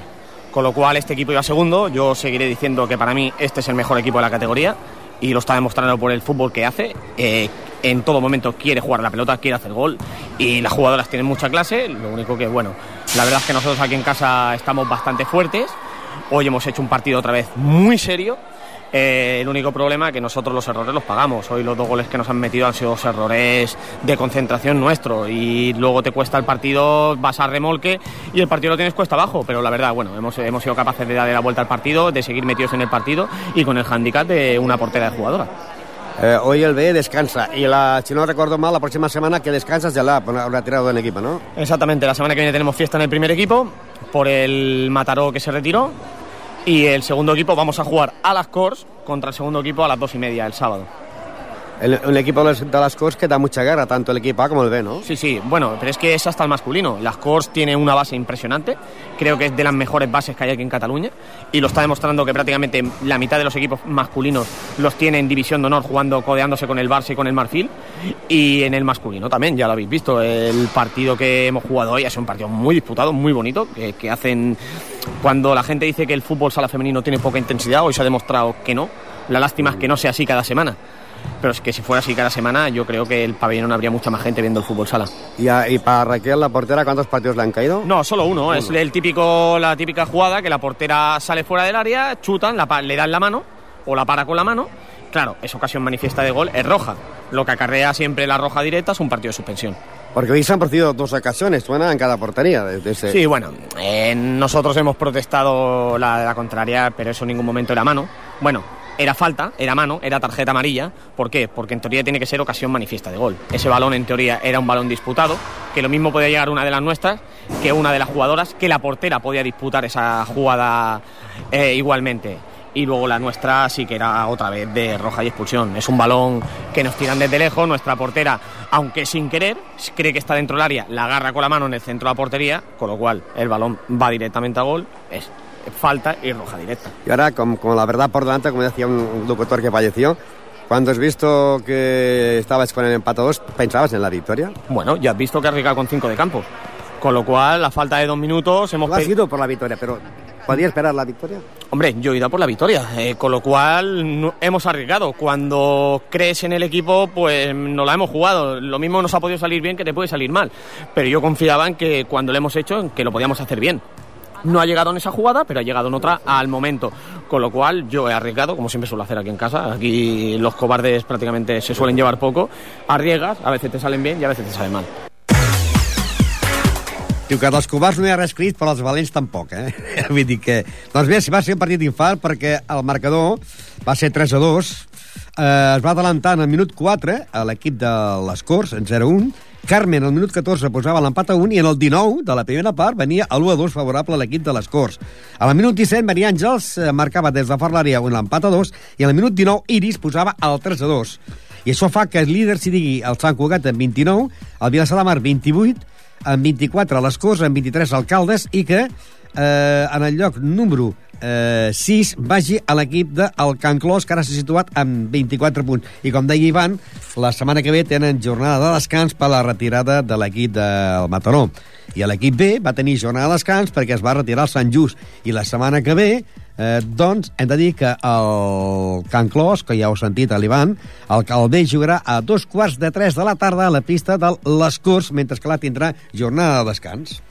con lo cual este equipo iba segundo. Yo seguiré diciendo que para mí este es el mejor equipo de la categoría y lo está demostrando por el fútbol que hace. Eh, en todo momento quiere jugar la pelota, quiere hacer gol y las jugadoras tienen mucha clase. Lo único que, bueno, la verdad es que nosotros aquí en casa estamos bastante fuertes. Hoy hemos hecho un partido otra vez muy serio eh, el único problema es que nosotros los errores los pagamos. Hoy los dos goles que nos han metido han sido errores de concentración nuestro y luego te cuesta el partido, vas a remolque y el partido lo tienes cuesta abajo. Pero la verdad, bueno, hemos, hemos sido capaces de darle la vuelta al partido, de seguir metidos en el partido y con el handicap de una portera de jugadora. Eh, hoy el B descansa y la, si no recuerdo mal, la próxima semana que descansas ya la habrá tirado del equipo, ¿no? Exactamente, la semana que viene tenemos fiesta en el primer equipo por el Mataró que se retiró y el segundo equipo vamos a jugar a las Cors contra el segundo equipo a las dos y media el sábado. El, el, equipo de las Cors que da mucha guerra, tanto el equipo A como el B, ¿no? Sí, sí, bueno, pero es que es hasta el masculino. Las Cors tiene una base impresionante, creo que es de las mejores bases que hay aquí en Cataluña, y lo está demostrando que prácticamente la mitad de los equipos masculinos los tiene en División de Honor, jugando, codeándose con el Barça y con el Marfil, y en el masculino también, ya lo habéis visto, el partido que hemos jugado hoy ha sido un partido muy disputado, muy bonito, que, que hacen... Cuando la gente dice que el fútbol sala femenino tiene poca intensidad, hoy se ha demostrado que no. La lástima es que no sea así cada semana. Pero es que si fuera así cada semana, yo creo que el pabellón habría mucha más gente viendo el fútbol sala. ¿Y, a, y para Raquel, la portera, cuántos partidos le han caído? No, solo uno. uno. Es el típico, la típica jugada que la portera sale fuera del área, chutan, la, le dan la mano o la para con la mano. Claro, es ocasión manifiesta de gol, es roja. Lo que acarrea siempre la roja directa es un partido de suspensión. Porque hoy se han producido dos ocasiones, suena en cada portería. Desde ese... Sí, bueno, eh, nosotros hemos protestado la, la contraria, pero eso en ningún momento era mano. Bueno, era falta, era mano, era tarjeta amarilla. ¿Por qué? Porque en teoría tiene que ser ocasión manifiesta de gol. Ese balón en teoría era un balón disputado, que lo mismo podía llegar una de las nuestras que una de las jugadoras, que la portera podía disputar esa jugada eh, igualmente y luego la nuestra sí que era otra vez de roja y expulsión. Es un balón que nos tiran desde lejos, nuestra portera, aunque sin querer, cree que está dentro del área, la agarra con la mano en el centro de la portería, con lo cual el balón va directamente a gol, es falta y roja directa. Y ahora, con, con la verdad por delante, como decía un locutor que falleció, cuando has visto que estabas con el empate 2, ¿pensabas en la victoria? Bueno, ya has visto que ha arriesgado con 5 de campo. Con lo cual, a falta de dos minutos, hemos... Tú has ido por la victoria, pero ¿podía esperar la victoria? Hombre, yo he ido por la victoria, eh, con lo cual no, hemos arriesgado. Cuando crees en el equipo, pues no la hemos jugado. Lo mismo nos ha podido salir bien que te puede salir mal. Pero yo confiaba en que cuando lo hemos hecho, en que lo podíamos hacer bien. No ha llegado en esa jugada, pero ha llegado en otra al momento. Con lo cual yo he arriesgado, como siempre suelo hacer aquí en casa. Aquí los cobardes prácticamente se suelen llevar poco. Arriesgas, a veces te salen bien y a veces te salen mal. Diu que dels covards no hi ha res escrit, però els valents tampoc, eh? [LAUGHS] Vull dir que... Doncs bé, si va ser un partit d'infart perquè el marcador va ser 3 a 2, eh, es va adelantar en el minut 4 a l'equip de les Corts, en 0-1, Carmen, al minut 14, posava l'empat a 1 i en el 19 de la primera part venia el 1 a 2 favorable a l'equip de les Corts. A la minut 17, Maria Àngels eh, marcava des de fora l'àrea un l'empat a 2 i al minut 19 Iris posava el 3 a 2. I això fa que el líder s'hi digui el Sant Cugat amb 29, el Vilassar de Mar 28, amb 24 a les Corts, amb 23 alcaldes, i que eh, en el lloc número eh, 6 vagi a l'equip del Can Clos, que ara s'ha situat amb 24 punts. I com deia Ivan, la setmana que ve tenen jornada de descans per la retirada de l'equip del Mataró. I l'equip B va tenir jornada de descans perquè es va retirar el Sant Just. I la setmana que ve Eh, doncs hem de dir que el Can Clos, que ja heu sentit a l'Ivan, el Calvé jugarà a dos quarts de tres de la tarda a la pista de les Corts, mentre que la tindrà jornada de descans.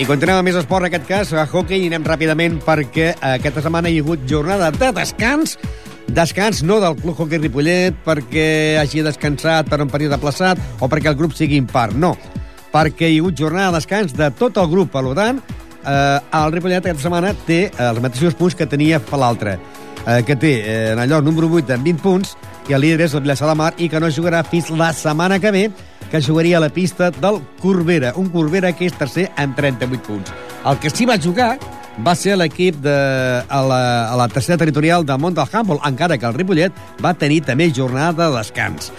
I continuem amb més esport, en aquest cas, a hockey, i anem ràpidament perquè aquesta setmana hi ha hagut jornada de descans, descans no del Club Hockey Ripollet perquè hagi descansat per un període aplaçat o perquè el grup sigui impar, no perquè hi ha hagut jornada de descans de tot el grup. Per tant, eh, el Ripollet aquesta setmana té eh, els mateixos punts que tenia l'altre, eh, que té eh, en allò número 8 amb 20 punts, el líder és el Vilassar de Mar i que no jugarà fins la setmana que ve, que jugaria a la pista del Corbera, un Corbera que és tercer amb 38 punts. El que sí va jugar va ser l'equip de, a, la, a la tercera territorial del món del handball, encara que el Ripollet va tenir també jornada de descans.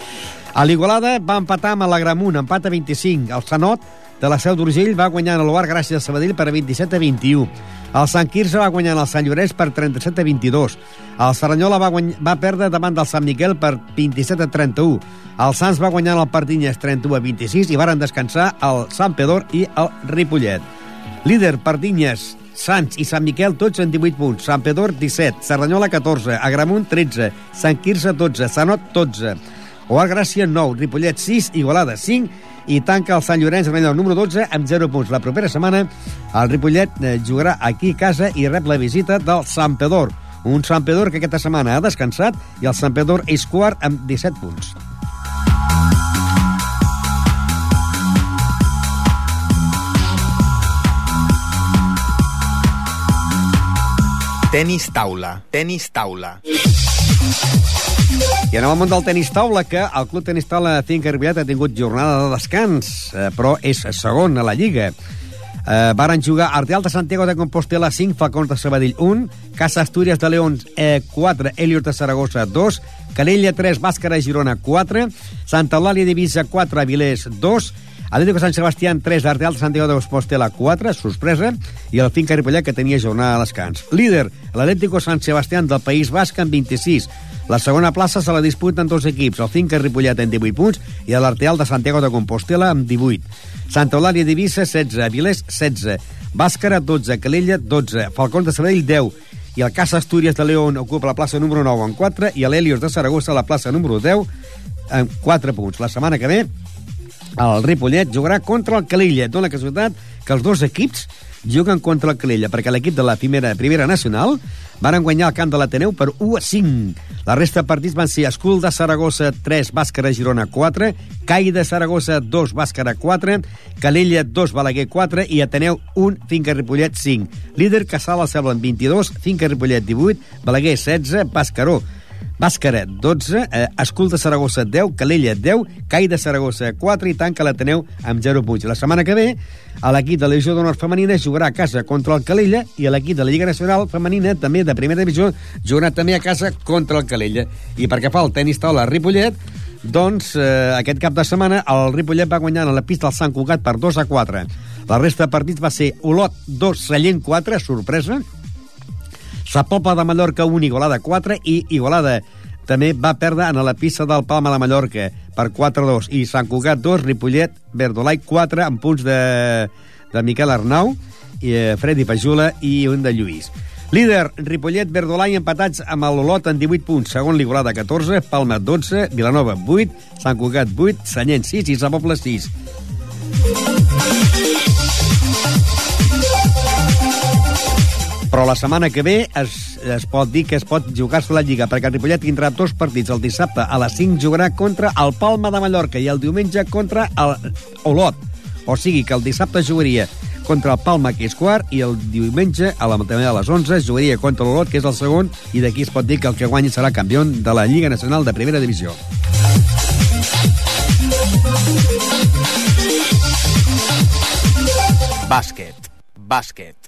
A l'Igualada va empatar amb l'Agramunt, empat a 25. El Sanot de la Seu d'Urgell va guanyar el Loar gràcies a Sabadell per 27 a 21. El Sant Quirze va guanyar el Sant Llorenç per 37 a 22. El Saranyola va, guany... va perdre davant del Sant Miquel per 27 a 31. El Sants va guanyar el Pardinyes 31 a 26 i varen descansar el Sant Pedor i el Ripollet. Líder Pardinyes, Sants i Sant Miquel tots en 18 punts. Sant Pedor 17, Cerdanyola 14, Agramunt 13, Sant Quirze 12, Sanot 12. Oal Gràcia 9, Ripollet 6, Igualada 5 i tanca el Sant Llorenç en el número 12 amb 0 punts. La propera setmana el Ripollet eh, jugarà aquí a casa i rep la visita del Sant Pedor. Un Sant Pedor que aquesta setmana ha descansat i el Sant Pedor és quart amb 17 punts. Tenis taula, tenis taula. I anem al món del tenis taula, que el Club Tenis Taula Finca Ripollet ha tingut jornada de descans, eh, però és segon a la Lliga. Eh, varen jugar Arteal de Santiago de Compostela 5, Falcons de Sabadell 1, Casa Astúries de León eh, 4, Helios de Saragossa 2, Calella 3, Bàscara Girona 4, Santa Eulàlia Divisa 4, Avilés 2, Atlético Sant Sebastián 3, Arteal de Santiago de Compostela 4, sorpresa, i el Finca Ripollet que tenia jornada de descans. Líder, l'Atlético Sant Sebastián del País Basc amb 26, la segona plaça se la disputen dos equips, el Finca Ripollet amb 18 punts i l'Arteal de Santiago de Compostela amb 18. Santa Eulàlia d'Ibissa, 16, Avilés, 16, Bàscara, 12, Calella, 12, Falcons de Sabadell, 10, i el Casa Astúries de León ocupa la plaça número 9 amb 4 i l'Helios de Saragossa la plaça número 10 amb 4 punts. La setmana que ve el Ripollet jugarà contra el Calella. Dóna casualitat que els dos equips juguen contra el Calella, perquè l'equip de la primera, primera nacional van guanyar el camp de l'Ateneu per 1 a 5. La resta de partits van ser Escul de Saragossa 3, Bàscara Girona 4, Cai de Saragossa 2, Bàscara 4, Calella 2, Balaguer 4 i Ateneu 1, Finca Ripollet 5. Líder Casal al Cebla amb 22, Finca Ripollet 18, Balaguer 16, Bàscaró Bàscara, 12, eh, Escul de Saragossa, 10, Calella, 10, Cai de Saragossa, 4 i tanca l'Ateneu amb 0 punts. La setmana que ve, l'equip de la Legió d'Honor Femenina jugarà a casa contra el Calella i l'equip de la Lliga Nacional Femenina, també de primera divisió, jugarà també a casa contra el Calella. I perquè fa el tenis taula Ripollet, doncs eh, aquest cap de setmana el Ripollet va guanyar a la pista del Sant Cugat per 2 a 4. La resta de partits va ser Olot 2, Sallent 4, sorpresa, la Popa de Mallorca 1, Igualada 4 i Igualada també va perdre en la pista del Palma de Mallorca per 4-2 i Sant Cugat 2, Ripollet, Verdolai 4 amb punts de, de Miquel Arnau, i, eh, Freddy Pajula i un de Lluís. Líder, Ripollet, Verdolai empatats amb l'Olot en 18 punts. Segon, l'Igualada 14, Palma 12, Vilanova 8, Sant Cugat 8, Sanyent 6 i Sant Poble 6. Però la setmana que ve es, es pot dir que es pot jugar-se la Lliga, perquè el Ripollet tindrà dos partits. El dissabte a les 5 jugarà contra el Palma de Mallorca i el diumenge contra el Olot. O sigui que el dissabte jugaria contra el Palma, que és quart, i el diumenge, a la també a les 11, jugaria contra l'Olot, que és el segon, i d'aquí es pot dir que el que guanyi serà campió de la Lliga Nacional de Primera Divisió. Bàsquet. Bàsquet.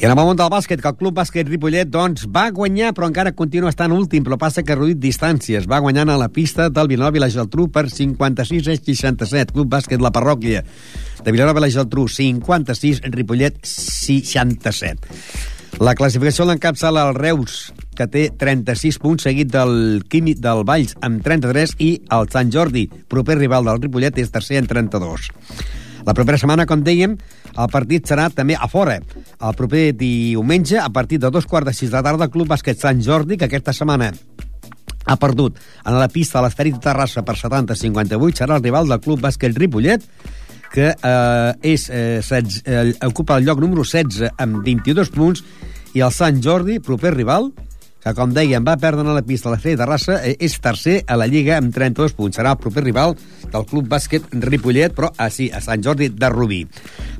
I en el món del bàsquet, que el Club Bàsquet Ripollet doncs, va guanyar, però encara continua estant últim, però passa que ha reduït distàncies. Va guanyant a la pista del Vilanova i la Geltrú per 56 a 67. Club Bàsquet La Parròquia de Vilanova i la Geltrú, 56, Ripollet, 67. La classificació l'encapçala el Reus, que té 36 punts, seguit del Químic del Valls amb 33 i el Sant Jordi, proper rival del Ripollet, és tercer en 32. La propera setmana, com dèiem, el partit serà també a fora. El proper diumenge, a partir de dos quarts de sis de la tarda, el Club Bàsquet Sant Jordi, que aquesta setmana ha perdut en la pista de l'Esfèric de Terrassa per 70-58, serà el rival del Club Bàsquet Ripollet, que eh, és, eh, 16, eh, ocupa el lloc número 16 amb 22 punts, i el Sant Jordi, proper rival, que, com dèiem, va perdre a la pista la Fede de Terrassa, eh, és tercer a la Lliga amb 32 punts. Serà el proper rival del Club Bàsquet Ripollet, però ah, sí, a Sant Jordi de Rubí.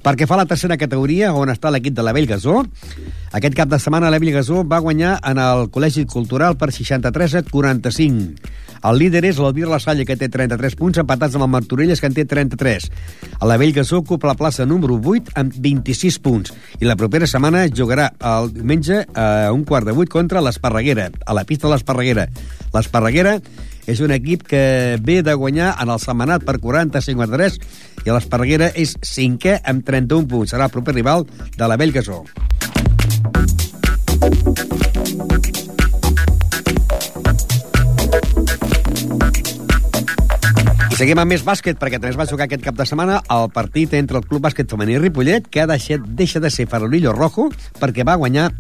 Perquè fa la tercera categoria, on està l'equip de la Bellgasó, aquest cap de setmana la Bellgasó va guanyar en el Col·legi Cultural per 63 a 45. El líder és l'Albir La Salle, que té 33 punts, empatats amb el Martorelles, que en té 33. A la Bellgasó ocupa la plaça número 8 amb 26 punts. I la propera setmana jugarà el diumenge a un quart de 8 contra l'Esparreguera, a la pista de l'Esparreguera. L'Esparreguera és un equip que ve de guanyar en el setmanat per 40-53 i l'Esparreguera és cinquè amb 31 punts. Serà el proper rival de la Bellgasó. Seguim amb més bàsquet, perquè també es va jugar aquest cap de setmana el partit entre el Club Bàsquet Femení Ripollet, que ha deixat, deixa de ser Farolillo Rojo, perquè va guanyar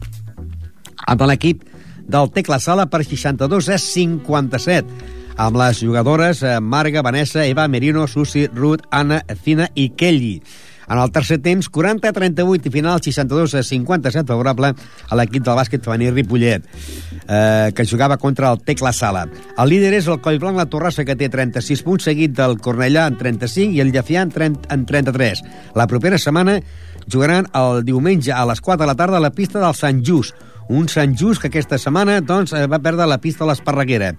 amb l'equip del Tecla Sala per 62 a 57 amb les jugadores eh, Marga, Vanessa, Eva, Merino, Susi, Ruth, Anna, Fina i Kelly. En el tercer temps, 40 a 38 i final 62 a 57 favorable a l'equip del bàsquet femení Ripollet, eh, que jugava contra el Tecla Sala. El líder és el Collblanc La Torrassa, que té 36 punts, seguit del Cornellà en 35 i el Llefià en, 30, en 33. La propera setmana jugaran el diumenge a les 4 de la tarda a la pista del Sant Just, un Sant Just que aquesta setmana doncs, eh, va perdre la pista de l'Esparreguera.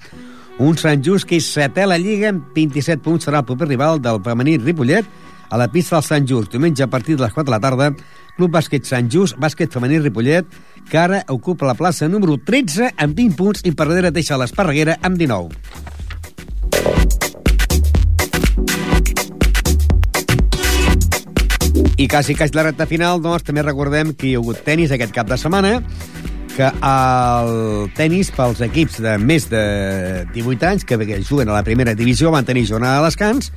Un Sant Just que és setè a la Lliga amb 27 punts serà el proper rival del femení Ripollet a la pista del Sant Just. Diumenge a partir de les 4 de la tarda, Club Bàsquet Sant Just, bàsquet femení Ripollet, que ara ocupa la plaça número 13 amb 20 punts i per darrere deixa l'Esparreguera amb 19. I quasi quasi la recta final, doncs, també recordem que hi ha hagut tennis aquest cap de setmana, que el tennis pels equips de més de 18 anys que juguen a la primera divisió van tenir jornada de descans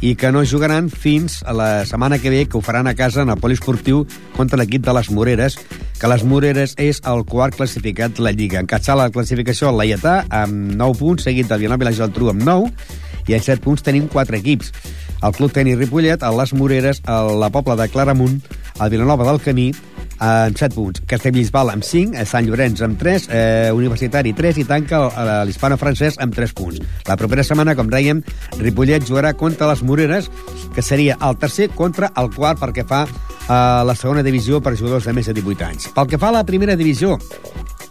i que no jugaran fins a la setmana que ve, que ho faran a casa en el poliesportiu contra l'equip de les Moreres, que les Moreres és el quart classificat de la Lliga. Encatçar la classificació el Laietà amb 9 punts, seguit del Vilanova i la Geltrú amb 9, i en 7 punts tenim 4 equips. El Club Tenis Ripollet, el Les Moreres, el, la Pobla de Claramunt, el Vilanova del Camí, amb 7 punts. Castellbisbal amb 5, eh, Sant Llorenç amb 3, eh, Universitari 3 i tanca eh, l'Hispano francès amb 3 punts. La propera setmana, com dèiem, Ripollet jugarà contra les Moreres, que seria el tercer contra el quart perquè fa a la segona divisió per jugadors de més de 18 anys. Pel que fa a la primera divisió,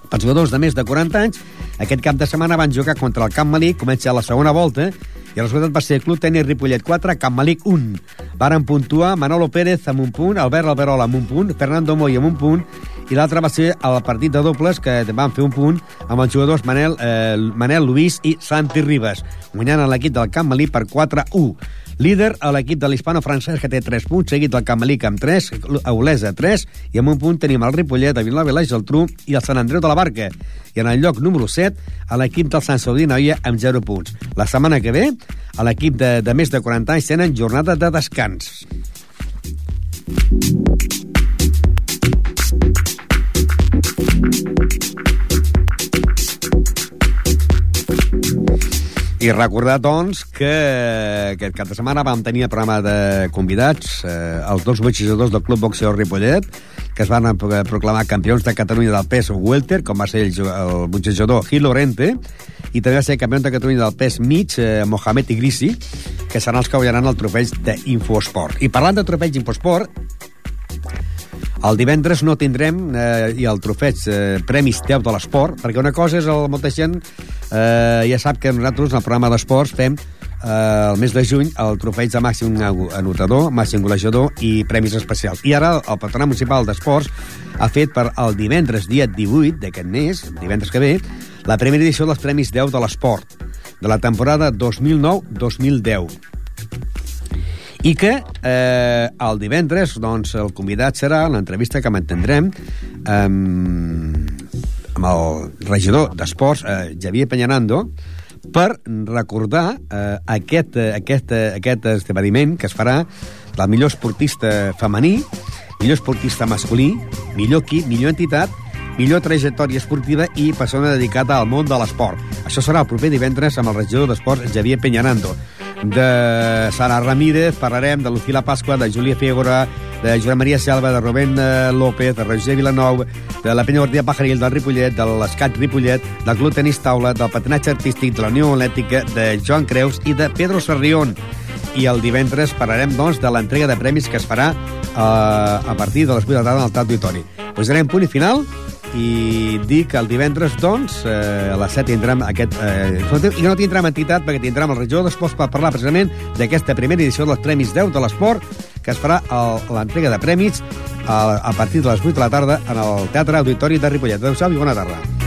els jugadors de més de 40 anys, aquest cap de setmana van jugar contra el Camp Malic, comença la segona volta, i el resultat va ser Club Tenis Ripollet 4, Camp Malic 1. Varen puntuar Manolo Pérez amb un punt, Albert Alberola amb un punt, Fernando Moy amb un punt, i l'altre va ser el partit de dobles, que van fer un punt amb els jugadors Manel, eh, Manel Luis i Santi Ribas, guanyant l'equip del Camp Malic per 4-1. Líder a l'equip de l'Hispano francès, que té 3 punts, seguit del Camelic amb 3, Aulesa 3, i amb un punt tenim el Ripollet, el Vilanova i la Geltrú i el Sant Andreu de la Barca. I en el lloc número 7, a l'equip del Sant Saudí Noia amb 0 punts. La setmana que ve, a l'equip de, de més de 40 anys tenen jornada de descans. I recordar, doncs, que aquest cap de setmana vam tenir el programa de convidats, eh, els dos boxejadors del Club Boxeo Ripollet, que es van proclamar campions de Catalunya del pes welter, com va ser el, el boxejador Gil Lorente, i també va ser campió de Catalunya del pes mig, eh, Mohamed Igrisi, que seran els que guanyaran el trofeig d'Infosport. I parlant de trofeig d'Infosport, el divendres no tindrem, eh, i el trofeig, eh, Premis Teu de l'Esport, perquè una cosa és, el, molta gent eh, ja sap que nosaltres, en el programa d'esports, fem eh, el mes de juny el trofeig de màxim anotador, màxim golejador i premis especials. I ara el Patronat Municipal d'Esports ha fet per el divendres, dia 18 d'aquest mes, divendres que ve, la primera edició dels Premis 10 de l'Esport, de la temporada 2009-2010 i que eh, el divendres doncs, el convidat serà l'entrevista que mantindrem amb, amb el regidor d'Esports, eh, Javier Peñanando, per recordar eh, aquest, eh, aquest, eh, aquest esdeveniment que es farà del millor esportista femení, millor esportista masculí, millor equip, millor entitat, millor trajectòria esportiva i persona dedicada al món de l'esport. Això serà el proper divendres amb el regidor d'Esports, Javier Peñanando de Sara Ramírez, parlarem de Lucila Pasqua, de Júlia Fégora, de Joan Maria Selva, de Rubén eh, López, de Roger Vilanou, de la penya Guardia Pajaril, del Ripollet, de l'Escat Ripollet, del Club Tenis Taula, del patinatge artístic, de la Unió Atlètica, de Joan Creus i de Pedro Sarrión. I el divendres parlarem, doncs, de l'entrega de premis que es farà eh, a partir de les 8 de la tarda al Tat d'Auditori. Posarem punt i final i dir que el divendres, doncs, eh, a les 7 tindrem aquest... Eh, I no tindrem entitat perquè tindrem el regidor d'Esports per parlar precisament d'aquesta primera edició dels Premis 10 de l'Esport que es farà l'entrega de premis a, a partir de les 8 de la tarda en el Teatre Auditori de Ripollet. Adéu-siau i bona tarda.